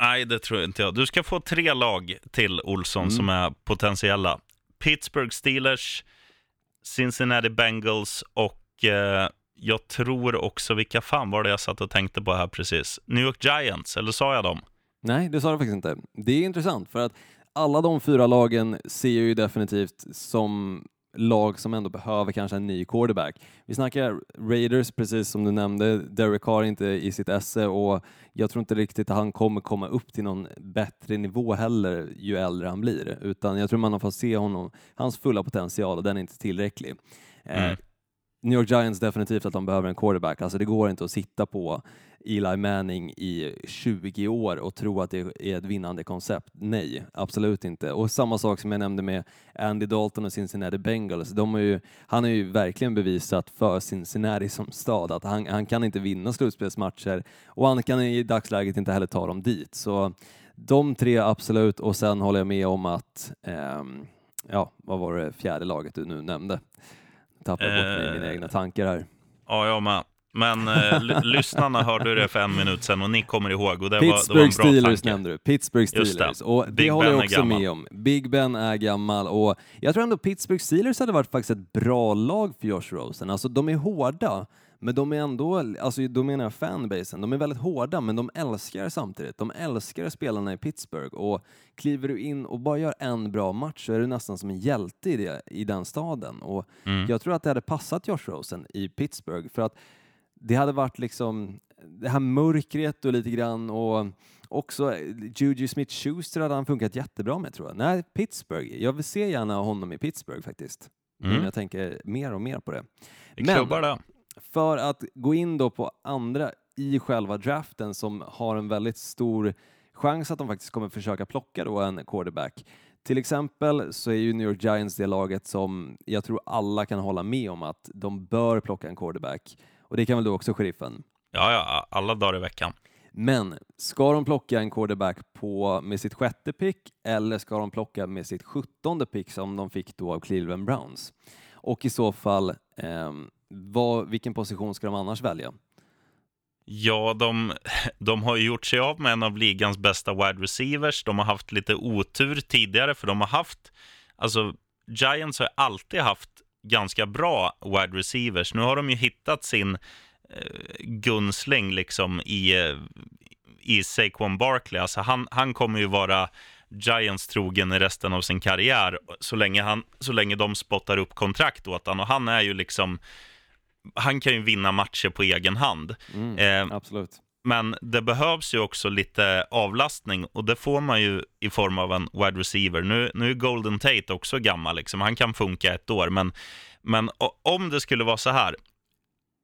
Nej, det tror inte jag. Du ska få tre lag till, Olsson, mm. som är potentiella. Pittsburgh Steelers, Cincinnati Bengals och eh, jag tror också, vilka fan var det jag satt och tänkte på här precis? New York Giants, eller sa jag dem? Nej, det sa du faktiskt inte. Det är intressant för att alla de fyra lagen ser ju definitivt som lag som ändå behöver kanske en ny quarterback. Vi snackar Raiders, precis som du nämnde, Derek Carr inte i sitt esse och jag tror inte riktigt att han kommer komma upp till någon bättre nivå heller ju äldre han blir, utan jag tror man har fått se honom, hans fulla potential och den är inte tillräcklig. Eh, mm. New York Giants definitivt att de behöver en quarterback. Alltså det går inte att sitta på Eli Manning i 20 år och tro att det är ett vinnande koncept. Nej, absolut inte. Och samma sak som jag nämnde med Andy Dalton och Cincinnati Bengals. De är ju, han har ju verkligen bevisat för Cincinnati som stad att han, han kan inte vinna slutspelsmatcher och han kan i dagsläget inte heller ta dem dit. Så de tre absolut och sen håller jag med om att, eh, ja, vad var det fjärde laget du nu nämnde? Tappar bort mig i mina egna tankar här. Ja, jag med. Men eh, lyssnarna hörde det för en minut sedan och ni kommer ihåg. Och det Pittsburgh var, det var en bra Steelers tanke. nämnde du. Pittsburgh Just det. Steelers. Och det Big håller Ben jag också med om. Big Ben är gammal och jag tror ändå Pittsburgh Steelers hade varit faktiskt ett bra lag för Josh Rosen. Alltså de är hårda, men de är ändå, alltså då menar jag fanbasen, de är väldigt hårda men de älskar samtidigt. De älskar spelarna i Pittsburgh och kliver du in och bara gör en bra match så är du nästan som en hjälte i, det, i den staden. Och Mm. jag tror att det hade passat Josh Rosen i Pittsburgh för att det hade varit liksom det här mörkret och lite grann och också Juju Smith-Schuster hade han funkat jättebra med tror jag. Nej, Pittsburgh. Jag vill se gärna honom i Pittsburgh faktiskt. Mm. när jag tänker mer och mer på det. Men- klubbar det. För att gå in då på andra i själva draften som har en väldigt stor chans att de faktiskt kommer försöka plocka då en quarterback. Till exempel så är ju New York Giants det laget som jag tror alla kan hålla med om att de bör plocka en quarterback. Och det kan väl du också, sheriffen? Ja, ja, alla dagar i veckan. Men ska de plocka en quarterback på, med sitt sjätte pick eller ska de plocka med sitt sjuttonde pick som de fick då av Cleveland Browns? Och i så fall, ehm, vad, vilken position ska de annars välja? Ja, de, de har ju gjort sig av med en av ligans bästa wide receivers. De har haft lite otur tidigare, för de har haft... Alltså, Giants har alltid haft ganska bra wide receivers. Nu har de ju hittat sin eh, gunsling liksom i, i Saquon Barkley. Alltså, han, han kommer ju vara Giants trogen i resten av sin karriär så länge, han, så länge de spottar upp kontrakt åt honom. Och han är ju liksom... Han kan ju vinna matcher på egen hand. Mm, Eh, absolut. men det behövs ju också lite avlastning och det får man ju i form av en wide receiver. Nu, nu är Golden Tate också gammal, liksom. han kan funka ett år, men, men om det skulle vara så här,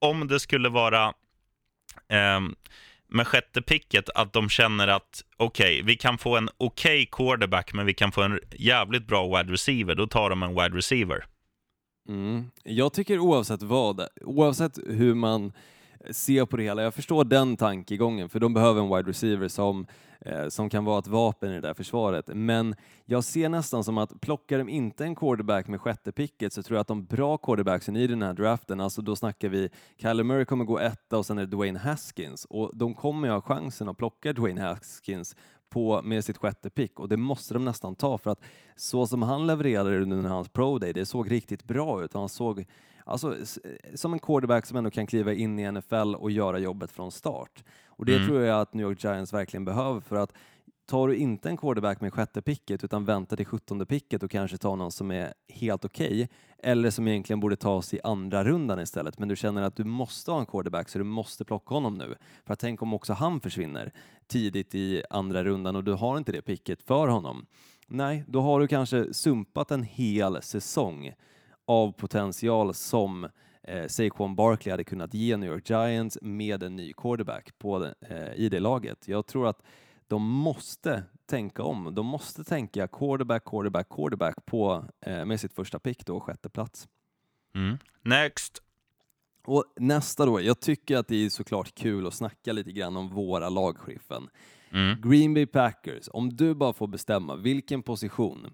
om det skulle vara ehm, med sjätte picket att de känner att okej, vi kan få en okej quarterback, men vi kan få en jävligt bra wide receiver, då tar de en wide receiver. Mm. Jag tycker oavsett vad, oavsett hur man ser på det hela, jag förstår den tankegången, för de behöver en wide receiver som, eh, som kan vara ett vapen i det där försvaret. Men jag ser nästan som att plockar de inte en quarterback med sjätte picket så tror jag att de bra quarterbacksen i den här draften, alltså då snackar vi Kyler Murray kommer gå etta och sen är det Dwayne Haskins och de kommer ju ha chansen att plocka Dwayne Haskins på, med sitt sjätte pick och det måste de nästan ta för att så som han levererade under hans pro day, det såg riktigt bra ut. Han såg alltså, som en quarterback som ändå kan kliva in i NFL och göra jobbet från start. Och det Mm. tror jag att New York Giants verkligen behöver för att tar du inte en quarterback med sjätte picket utan väntar till sjuttonde picket och kanske tar någon som är helt okej eller som egentligen borde tas i andra rundan istället men du känner att du måste ha en quarterback så du måste plocka honom nu. För att tänk om också han försvinner tidigt i andra rundan och du har inte det picket för honom. Nej, då har du kanske sumpat en hel säsong av potential som eh, Saquon Barkley hade kunnat ge New York Giants med en ny quarterback på eh, i det laget. Jag tror att de måste tänka om. De måste tänka quarterback, quarterback, quarterback på, eh, med sitt första pick då, sjätte plats. Mm. Next. Och nästa då, jag tycker att det är såklart kul att snacka lite grann om våra lagskiffen. Mm. Green Bay Packers, om du bara får bestämma, vilken position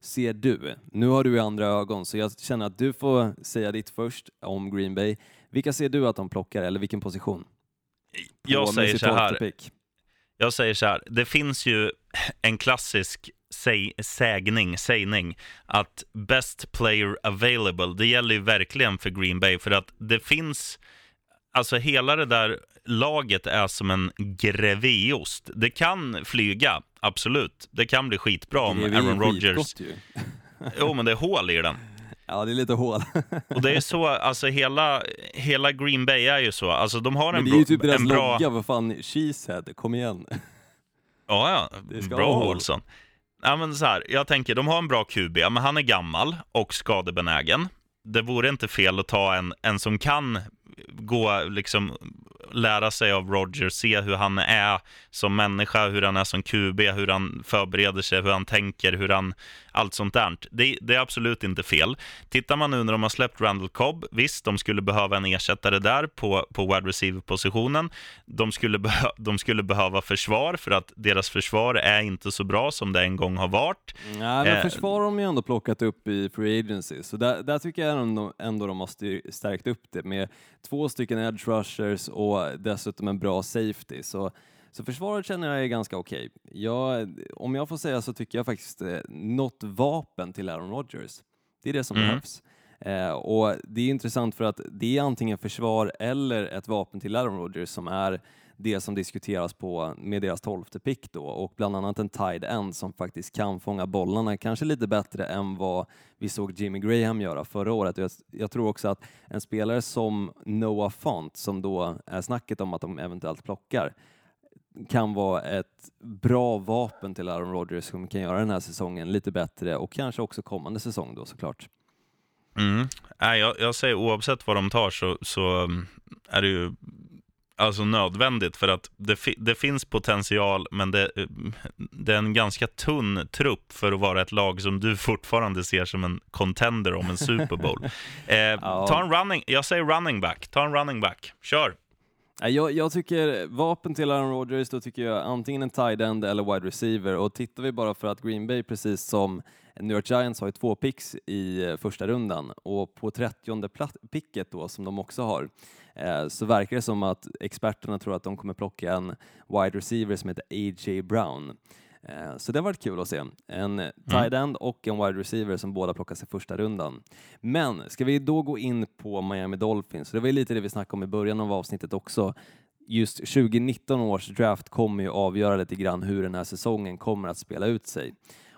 ser du? Nu har du i andra ögon, så jag känner att du får säga ditt först om Green Bay. Vilka ser du att de plockar, eller vilken position? Jag På med säger så här. pick. Jag säger så här, det finns ju en klassisk säg, sägning, sägning att best player available, det gäller ju verkligen för Green Bay för att det finns, alltså hela det där laget är som en greveost. Det kan flyga, absolut. Det kan bli skitbra om Aaron Rodgers... Jo, men det är hål i den. Ja, det är lite hål. Och det är så, alltså hela, hela Green Bay är ju så. Alltså de har Men en, det är ju bra, typ deras bra... logga, vad fan, cheesehead, kom igen. Ja, ja. Bra. Olsson. Ja, men så här, jag tänker, de har en bra QB, men han är gammal och skadebenägen. Det vore inte fel att ta en, en som kan gå liksom lära sig av Roger, se hur han är som människa, hur han är som QB, hur han förbereder sig, hur han tänker, hur han... Allt sånt där. Det, det är absolut inte fel. Tittar man nu när de har släppt Randall Cobb, visst, de skulle behöva en ersättare där på, på wide receiver-positionen. De, skulle behö, de skulle behöva försvar, för att deras försvar är inte så bra som det en gång har varit. Nej, men försvar har de ju ändå plockat upp i Free Agency, så där, där tycker jag ändå, ändå de har stärkt upp det med två stycken edge rushers och dessutom en bra safety. Så, så försvaret känner jag är ganska okej. Okay. om jag får säga så tycker jag faktiskt eh, något vapen till Aaron Rodgers. Det är det som mm. behövs. Eh, och det är intressant för att det är antingen försvar eller ett vapen till Aaron Rodgers som är det som diskuteras på med deras tolfte pick då och bland annat en tied end som faktiskt kan fånga bollarna kanske lite bättre än vad vi såg Jimmy Graham göra förra året. Jag, jag tror också att en spelare som Noah Font som då är snacket om att de eventuellt plockar kan vara ett bra vapen till Aaron Rodgers som kan göra den här säsongen lite bättre och kanske också kommande säsong då såklart. Mm. jag, jag säger oavsett vad de tar så, så mm, är det ju alltså nödvändigt för att det, det finns potential men det, det, är en ganska tunn trupp för att vara ett lag som du fortfarande ser som en contender om en Super Bowl. eh, ja. ta en running, jag säger running back, ta en running back, kör! Jag, jag tycker vapen till Aaron Rodgers, då tycker jag antingen en tight end eller wide receiver och tittar vi bara för att Green Bay precis som New York Giants har ju två picks i eh, första rundan och på 30 picket då som de också har så verkar det som att experterna tror att de kommer plocka en wide receiver som heter A.J. Brown. Eh, så det har varit kul att se. En mm. tight end och en wide receiver som båda plockas i första rundan. Men ska vi då gå in på Miami Dolphins? Det var lite det vi snackade om i början av avsnittet också. Just 2019 års draft kommer ju avgöra lite grann hur den här säsongen kommer att spela ut sig.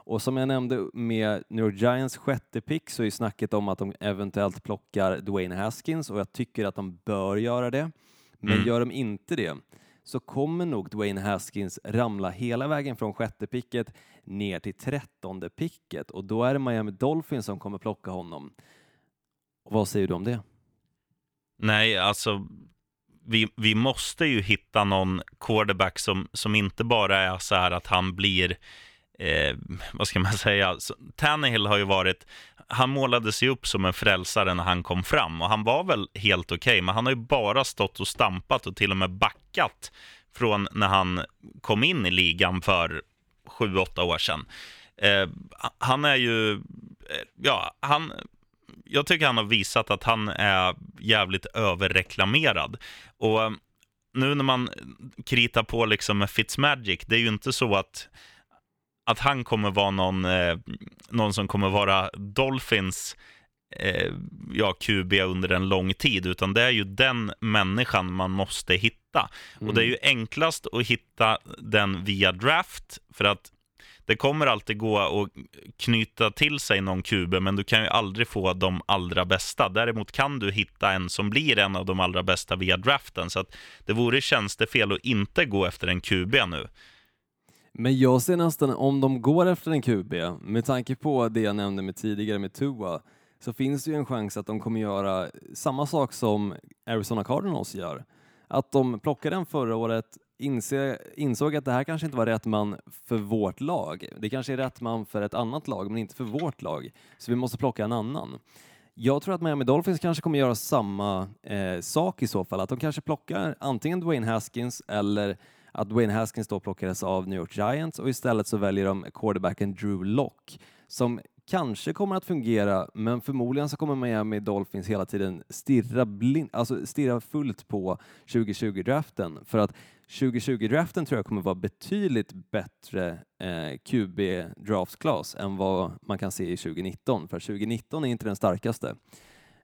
Och som jag nämnde med New York Giants sjätte pick så är snacket om att de eventuellt plockar Dwayne Haskins och jag tycker att de bör göra det. Men mm. gör de inte det så kommer nog Dwayne Haskins ramla hela vägen från sjätte picket ner till trettonde picket och då är det Miami Dolphins som kommer plocka honom. Och vad säger du om det? Nej, alltså vi, vi måste ju hitta någon quarterback som, som inte bara är så här att han blir eh, vad ska man säga, Tannehill har ju varit, han målade sig upp som en frälsare när han kom fram och han var väl helt okej, okay, men han har ju bara stått och stampat och till och med backat från när han kom in i ligan för sju, åtta år sedan. Eh, han är ju, eh, ja, han, jag tycker han har visat att han är jävligt överreklamerad. Och eh, nu när man kritar på liksom med Fitzmagic, det är ju inte så att att han kommer vara någon, eh, någon som kommer vara Dolphins eh, ja, QB under en lång tid, utan det är ju den människan man måste hitta. Mm. Och det är ju mm. enklast att hitta den via draft, för att det kommer alltid gå att knyta till sig någon QB, men du kan ju aldrig få de allra bästa. Däremot kan du hitta en som blir en av de allra bästa via draften, så att det vore tjänstefel att inte gå efter en QB nu. Men jag ser nästan, om de går efter en QB, med tanke på det jag nämnde med tidigare med Tua, så finns det ju en chans att de kommer göra samma sak som Arizona Cardinals gör. Att de plockade den förra året, inse, insåg att det här kanske inte var rätt man för vårt lag. Det kanske är rätt man för ett annat lag, men inte för vårt lag. Så vi måste plocka en annan. Jag tror att Miami Dolphins kanske kommer göra samma eh, sak i så fall, att de kanske plockar antingen Dwayne Haskins eller att Dwayne Haskins då plockades av New York Giants och istället så väljer de quarterbacken Drew Lock som kanske kommer att fungera, men förmodligen så kommer Miami Dolphins hela tiden stirra, blind, alltså stirra fullt på 2020-draften för att 2020-draften tror jag kommer vara betydligt bättre eh, QB draft class än vad man kan se i 2019, för 2019 är inte den starkaste.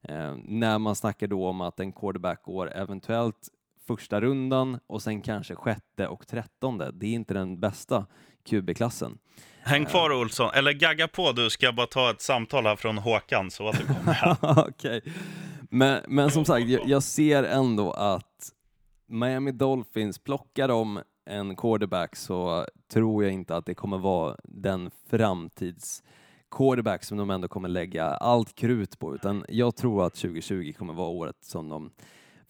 Eh, när man snackar då om att en quarterback går eventuellt första rundan och sen kanske sjätte och trettonde. Det är inte den bästa QB-klassen. Häng kvar eh. Olsson, eller gagga på du, ska jag bara ta ett samtal här från Håkan så återkommer jag. okay. men, men som sagt, jag, jag, ser ändå att Miami Dolphins, plockar de en quarterback så tror jag inte att det kommer vara den framtids quarterback som de ändå kommer lägga allt krut på, utan jag tror att 2020 kommer vara året som de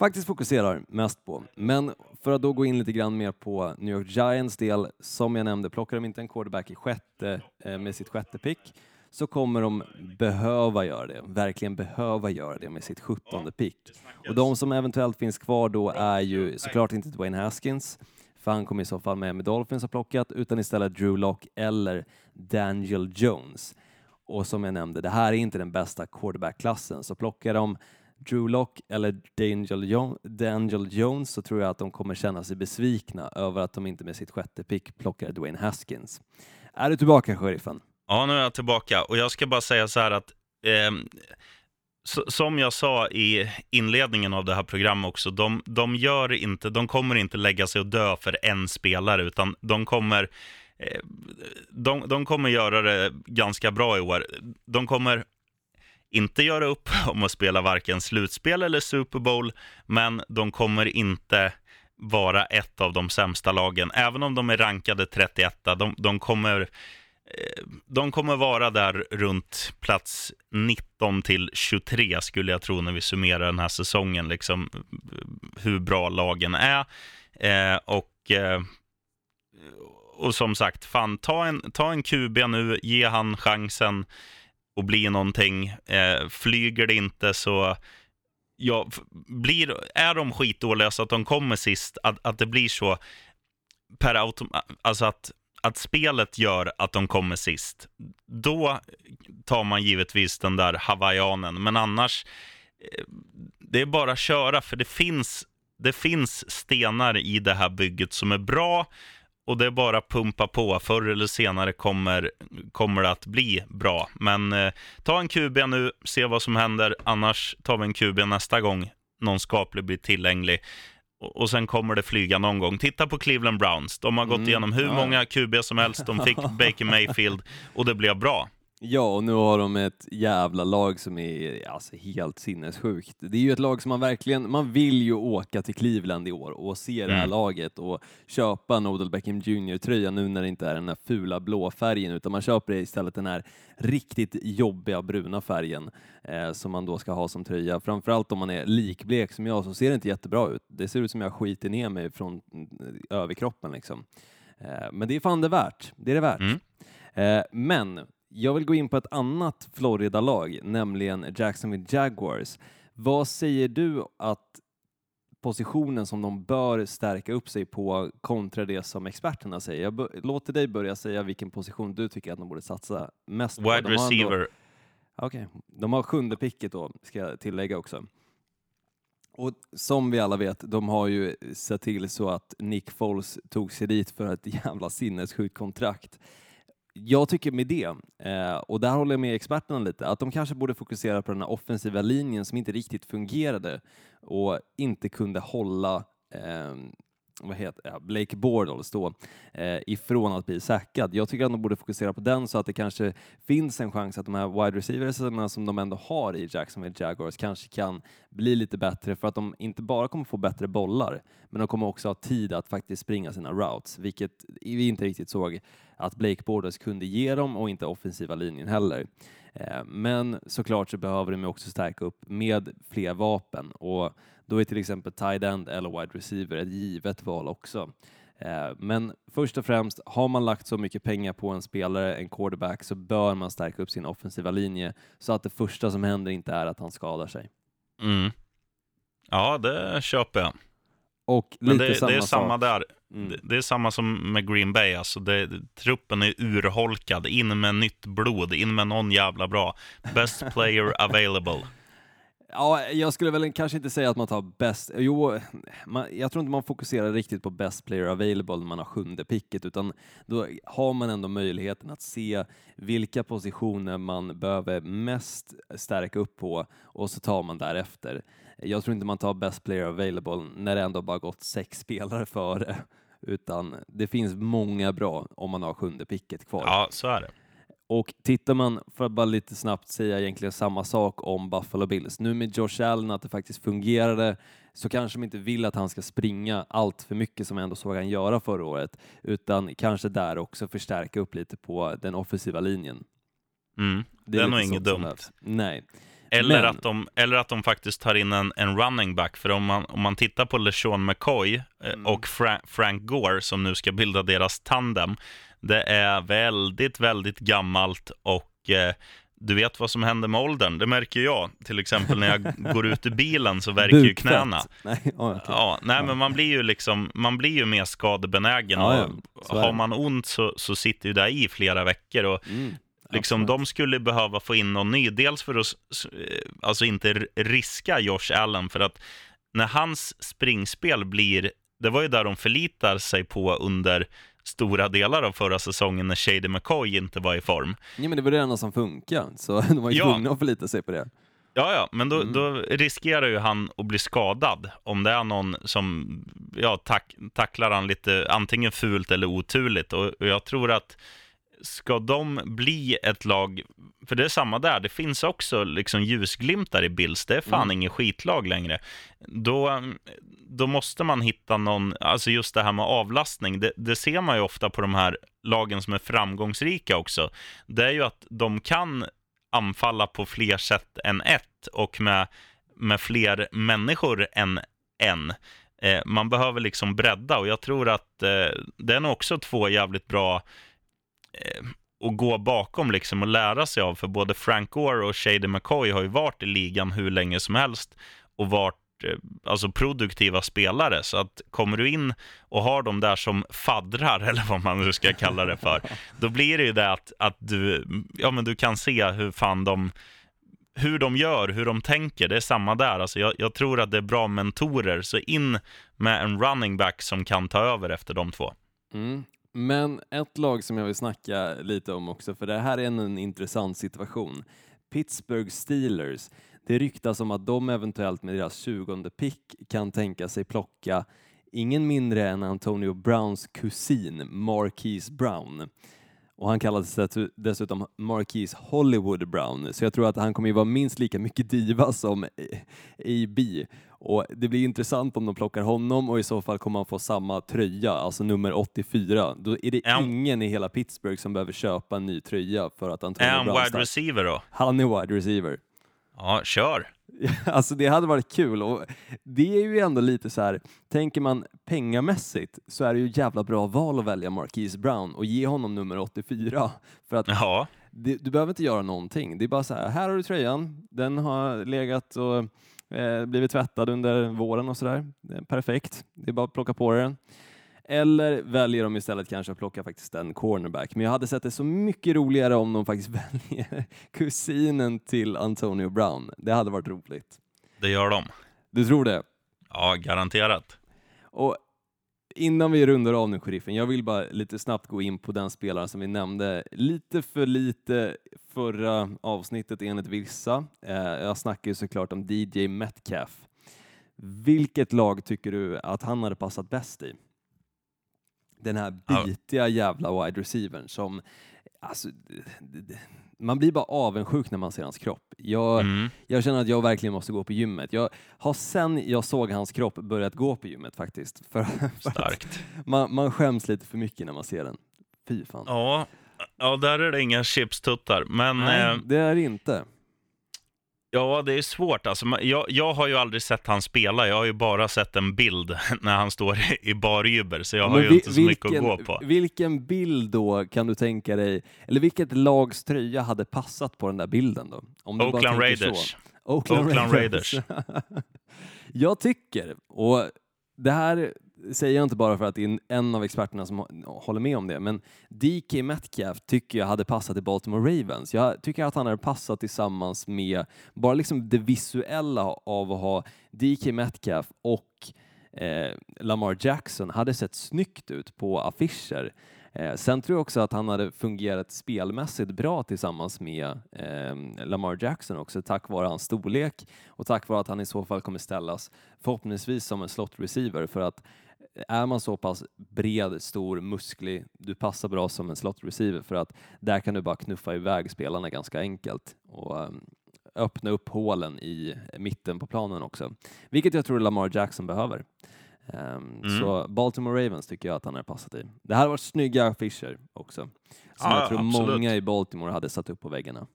faktiskt fokuserar mest på. Men för att då gå in lite grann mer på New York Giants del, som jag nämnde, plockar de inte en quarterback i sjätte eh, med sitt sjätte pick så kommer de behöva göra det, verkligen behöva göra det med sitt sjuttonde pick. Och de som eventuellt finns kvar då är ju såklart inte Dwayne Haskins, för han kommer i så fall med med Dolphins har plockat, utan istället Drew Lock eller Daniel Jones. Och som jag nämnde, det här är inte den bästa quarterback-klassen, så plockar de Drew Lock eller Daniel, Jones så tror jag att de kommer känna sig besvikna över att de inte med sitt sjätte pick plockar Dwayne Haskins. Är du tillbaka, sheriffen? Ja, nu är jag tillbaka och jag ska bara säga så här att eh, som jag sa i inledningen av det här programmet också, de, de, gör inte, de kommer inte lägga sig och dö för en spelare, utan de kommer, eh, de, de kommer göra det ganska bra i år. De kommer inte göra upp om att spela varken slutspel eller Super Bowl, men de kommer inte vara ett av de sämsta lagen. Även om de är rankade 31, de, de kommer eh, de kommer vara där runt plats 19 till 23 skulle jag tro när vi summerar den här säsongen, liksom hur bra lagen är. Eh, och, eh, och som sagt, fan, ta en, ta en QB nu, ge han chansen och bli någonting. Eh, flyger det inte så ja, blir, är de skitdåliga så att de kommer sist, att, att det blir så per autom alltså att att spelet gör att de kommer sist, då tar man givetvis den där hawaiianen. Men annars, eh, det är bara att köra, för det finns, det finns stenar i det här bygget som är bra och det är bara pumpa på. Förr eller senare kommer, kommer det att bli bra. Men eh, ta en QB nu, se vad som händer. Annars tar vi en QB nästa gång någon skaplig blir tillgänglig och sen kommer det flyga någon gång. Titta på Cleveland Browns. De har gått mm, igenom hur ja. många QB som helst. De fick Baker Mayfield och det blev bra. Ja, och nu har de ett jävla lag som är alltså, helt sinnessjukt. Det är ju ett lag som man verkligen, man vill ju åka till Cleveland i år och se det här mm. laget och köpa en Odell Beckham Jr-tröja nu när det inte är den här fula blå färgen utan man köper istället den här riktigt jobbiga bruna färgen eh, som man då ska ha som tröja. Framförallt om man är likblek som jag så ser det inte jättebra ut. Det ser ut som jag skiter ner mig från mm, överkroppen liksom. Eh, men det är fan det värt. Det är det värt. Mm. Eh, men jag vill gå in på ett annat Florida-lag, nämligen Jacksonville Jaguars. Vad säger du att positionen som de bör stärka upp sig på kontra det som experterna säger? Jag låter dig börja säga vilken position du tycker att de borde satsa mest på. Wide receiver. Okej, okay. de har sjunde picket då, ska jag tillägga också. Och som vi alla vet, de har ju sett till så att Nick Foles tog sig dit för ett jävla sinnessjukt kontrakt jag tycker med det, eh, och där håller jag med experterna lite, att de kanske borde fokusera på den här offensiva linjen som inte riktigt fungerade och inte kunde hålla ehm, vad heter, ja, Blake Bortles då, eh, ifrån att bli säkrad. Jag tycker att de borde fokusera på den så att det kanske finns en chans att de här wide receivers som de ändå har i Jacksonville Jaguars kanske kan bli lite bättre för att de inte bara kommer få bättre bollar, men de kommer också ha tid att faktiskt springa sina routes, vilket vi inte riktigt såg att Blake Bortles kunde ge dem och inte offensiva linjen heller. Eh, men såklart så behöver de också stärka upp med fler vapen och då är till exempel tight end eller wide receiver ett givet val också. Eh, men först och främst, har man lagt så mycket pengar på en spelare, en quarterback, så bör man stärka upp sin offensiva linje så att det första som händer inte är att han skadar sig. Mm. Ja, det köper jag. Och Men det, det är samma där. Mm. Det, det, är samma som med Green Bay. Alltså det, truppen är urholkad. In med nytt blod. In med någon jävla bra. Best player available. Ja, jag skulle väl kanske inte säga att man tar bäst, jo, man, jag tror inte man fokuserar riktigt på best player available när man har sjunde picket, utan då har man ändå möjligheten att se vilka positioner man behöver mest stärka upp på och så tar man därefter. Jag tror inte man tar best player available när det ändå bara gått sex spelare före, utan det finns många bra om man har sjunde picket kvar. Ja, så är det. Och tittar man, för att bara lite snabbt säga egentligen samma sak om Buffalo Bills, nu med Josh Allen, att det faktiskt fungerade, så kanske de inte vill att han ska springa allt för mycket som jag ändå såg han göra förra året, utan kanske där också förstärka upp lite på den offensiva linjen. Mm. Det är, det är nog inget dumt. Nej. Eller, Men- att de, eller att de faktiskt tar in en, en running back. För om man, om man tittar på LeSean McCoy eh, Mm. och Fra Frank Gore som nu ska bilda deras tandem. Det är väldigt, väldigt gammalt och eh, du vet vad som händer med åldern. Det märker jag. Till exempel när jag går ut ur bilen så verkar ju knäna. Nej, ja, okej. Ja, nej, men man blir ju liksom, man blir ju mer skadebenägen. Ja, ja, har man ont så, så sitter ju det i flera veckor. Och Mm, liksom, de skulle behöva få in någon ny. Dels för att eh, alltså inte riska Josh Allen, för att när hans springspel blir, det var ju där de förlitar sig på under stora delar av förra säsongen när Shady McCoy inte var i form. Ja, men det var det enda som funkade, så de var ju Ja. tvungna att förlita sig på det. Ja, ja, men då, Mm. då riskerar ju han att bli skadad om det är någon som ja, tack, tacklar han lite antingen fult eller oturligt. Och, och jag tror att de bli ett lag, för det är samma där, det finns också liksom ljusglimtar i Bills, det är fan Mm. inget skitlag längre. Då, då måste man hitta någon, alltså just det här med avlastning, det, det ser man ju ofta på de här lagen som är framgångsrika också. Det är ju att de kan anfalla på fler sätt än ett och med, med fler människor än en. Eh, man behöver liksom bredda och jag tror att eh, det är nog också två jävligt bra Eh, att gå bakom liksom och lära sig av. För både Frank Gore och Shady McCoy har ju varit i ligan hur länge som helst och varit eh, alltså produktiva spelare. Så att kommer du in och har dem där som faddrar, eller vad man nu ska kalla det för, då blir det ju det att, att du, ja, men du kan se hur fan de hur de gör, hur de tänker, det är samma där. Alltså jag, jag tror att det är bra mentorer, så in med en running back som kan ta över efter de två. Mm. Men ett lag som jag vill snacka lite om också, för det här är en, en intressant situation. Pittsburgh Steelers. Det ryktas om att de eventuellt med deras 20 pick kan tänka sig plocka ingen mindre än Antonio Browns kusin Marquise Brown. Och han kallades dessutom Marquise Hollywood Brown, så jag tror att han kommer ju vara minst lika mycket diva som AB. Och det blir intressant om de plockar honom och i så fall kommer han få samma tröja, alltså nummer 84. Då är det han- ingen i hela Pittsburgh som behöver köpa en ny tröja för att Antonio Är han Brown wide startar. receiver då? Han är wide receiver. Ja, kör. Alltså det hade varit kul och det är ju ändå lite så här, tänker man pengamässigt så är det ju jävla bra val att välja Marquise Brown och ge honom nummer 84 för att Ja, det, du behöver inte göra någonting. Det är bara så här, här har du tröjan, den har legat och eh, blivit tvättad under våren och sådär. Perfekt, det är bara att plocka på den. Eller väljer de istället kanske att plocka faktiskt en cornerback. Men jag hade sett det så mycket roligare om de faktiskt väljer kusinen till Antonio Brown. Det hade varit roligt. det gör de. Du tror det? Ja, garanterat. Och innan vi rundar av nu, sheriffen, jag vill bara lite snabbt gå in på den spelaren som vi nämnde lite för lite förra avsnittet enligt vissa. Eh, jag snackar ju såklart om DJ Metcalf. Vilket lag tycker du att han hade passat bäst i? Den här bitiga jävla wide receivern som, alltså, man blir bara avundsjuk när man ser hans kropp. Jag, Mm. jag känner att jag verkligen måste gå på gymmet. Jag har sen jag såg hans kropp börjat gå på gymmet faktiskt. För, Starkt. man, man skäms lite för mycket när man ser den. Fy fan. Ja, ja, där är det inga chipstuttar. Men Nej, eh, det är det inte. Ja, det är svårt. Alltså, jag, jag har ju aldrig sett han spela. Jag har ju bara sett en bild när han står i, barjubel, så jag har Men ju vi- inte så mycket att gå på. Vilken bild då kan du tänka dig, eller vilket lags tröja hade passat på den där bilden då? Om du Oakland tänker så. Raiders. Oakland, Oakland Raiders. jag tycker, och det här säger jag inte bara för att det är en av experterna som håller med om det, men DK Metcalf tycker jag hade passat i Baltimore Ravens. Jag tycker att han hade passat tillsammans med bara liksom det visuella av att ha DK Metcalf och eh, Lamar Jackson hade sett snyggt ut på affischer. Eh, sen tror jag också att han hade fungerat spelmässigt bra tillsammans med eh, Lamar Jackson också tack vare hans storlek och tack vare att han i så fall kommer ställas förhoppningsvis som en slot receiver för att är man så pass bred, stor, musklig, du passar bra som en slot receiver för att där kan du bara knuffa iväg spelarna ganska enkelt och um, öppna upp hålen i mitten på planen också, vilket jag tror Lamar Jackson behöver. Um, Mm. Så Baltimore Ravens tycker jag att han har passat i. Det här varit snygga affischer också, som Ja, jag tror absolut. många i Baltimore hade satt upp på väggarna.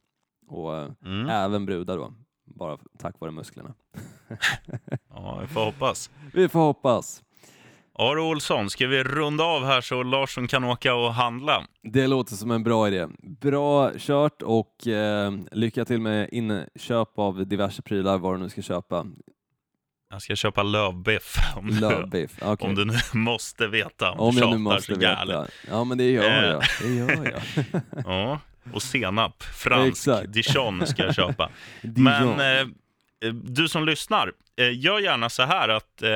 Och Mm. även brudar då. bara tack vare musklerna. Ja, vi får hoppas. Vi får hoppas. Aro Olsson, ska vi runda av här så Larsson kan åka och handla? Det låter som en bra idé. Bra kört och eh, lycka till med inköp av diverse prylar, vad du nu ska köpa. Jag ska köpa lövbiff. Om, Lövbiff, okej. om du nu måste veta. Om, Om du jag nu måste veta. galet. Ja, men det gör Eh. jag. Det gör jag. Ja, och senap. Fransk Exakt. dijon ska jag köpa. Men eh, eh, du som lyssnar, eh, gör gärna så här att eh,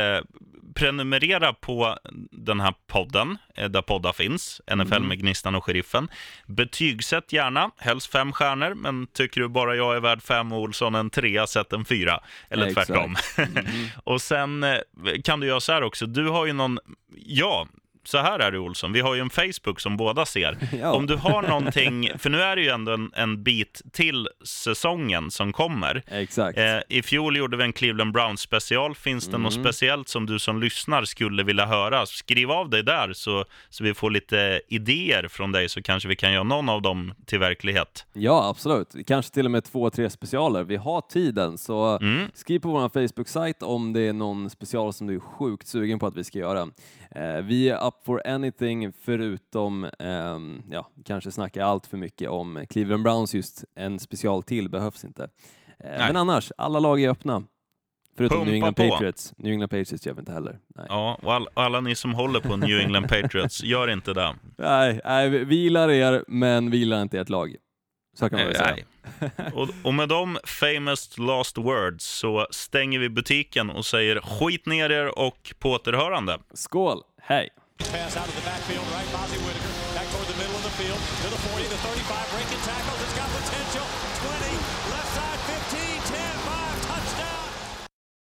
prenumerera på den här podden, eh, där poddar finns, NFL Mm. med Gnistan och Sheriffen. Betygsätt gärna, helst fem stjärnor, men tycker du bara jag är värd fem och Olsson en trea, sätt en fyra. Eller Exakt. tvärtom. Mhm. och sen eh, kan du göra så här också, du har ju någon, ja, så här är det Olsson, vi har ju en Facebook som båda ser. Ja. Om du har någonting, för nu är det ju ändå en, en bit till säsongen som kommer. Exakt. Eh, I fjol gjorde vi en Cleveland Browns special. Finns det något Mm. speciellt som du som lyssnar skulle vilja höra? Skriv av dig där så, så vi får lite idéer från dig så kanske vi kan göra någon av dem till verklighet. Ja, absolut. Kanske till och med två, tre specialer. Vi har tiden, så Mm. skriv på vår Facebook-sajt om det är någon special som du är sjukt sugen på att vi ska göra. Eh, vi up for anything förutom, ehm, ja, kanske snacka allt för mycket om Cleveland Browns, just en special till behövs inte. Eh, men annars, alla lag är öppna. Förutom Pumpa New England på. Patriots. New England Patriots gör vi inte heller. Nej, Ja, och all, alla ni som håller på New England Patriots, gör inte det. nej, nej vi gillar er, men vi gillar inte ert lag. Så kan man väl säga. Nej. Och, och med de famous last words så stänger vi butiken och säger skit ner er och på återhörande. Skål, hej! Pass out of the backfield, right? Bozzy Whitaker back toward the middle of the field to the 40,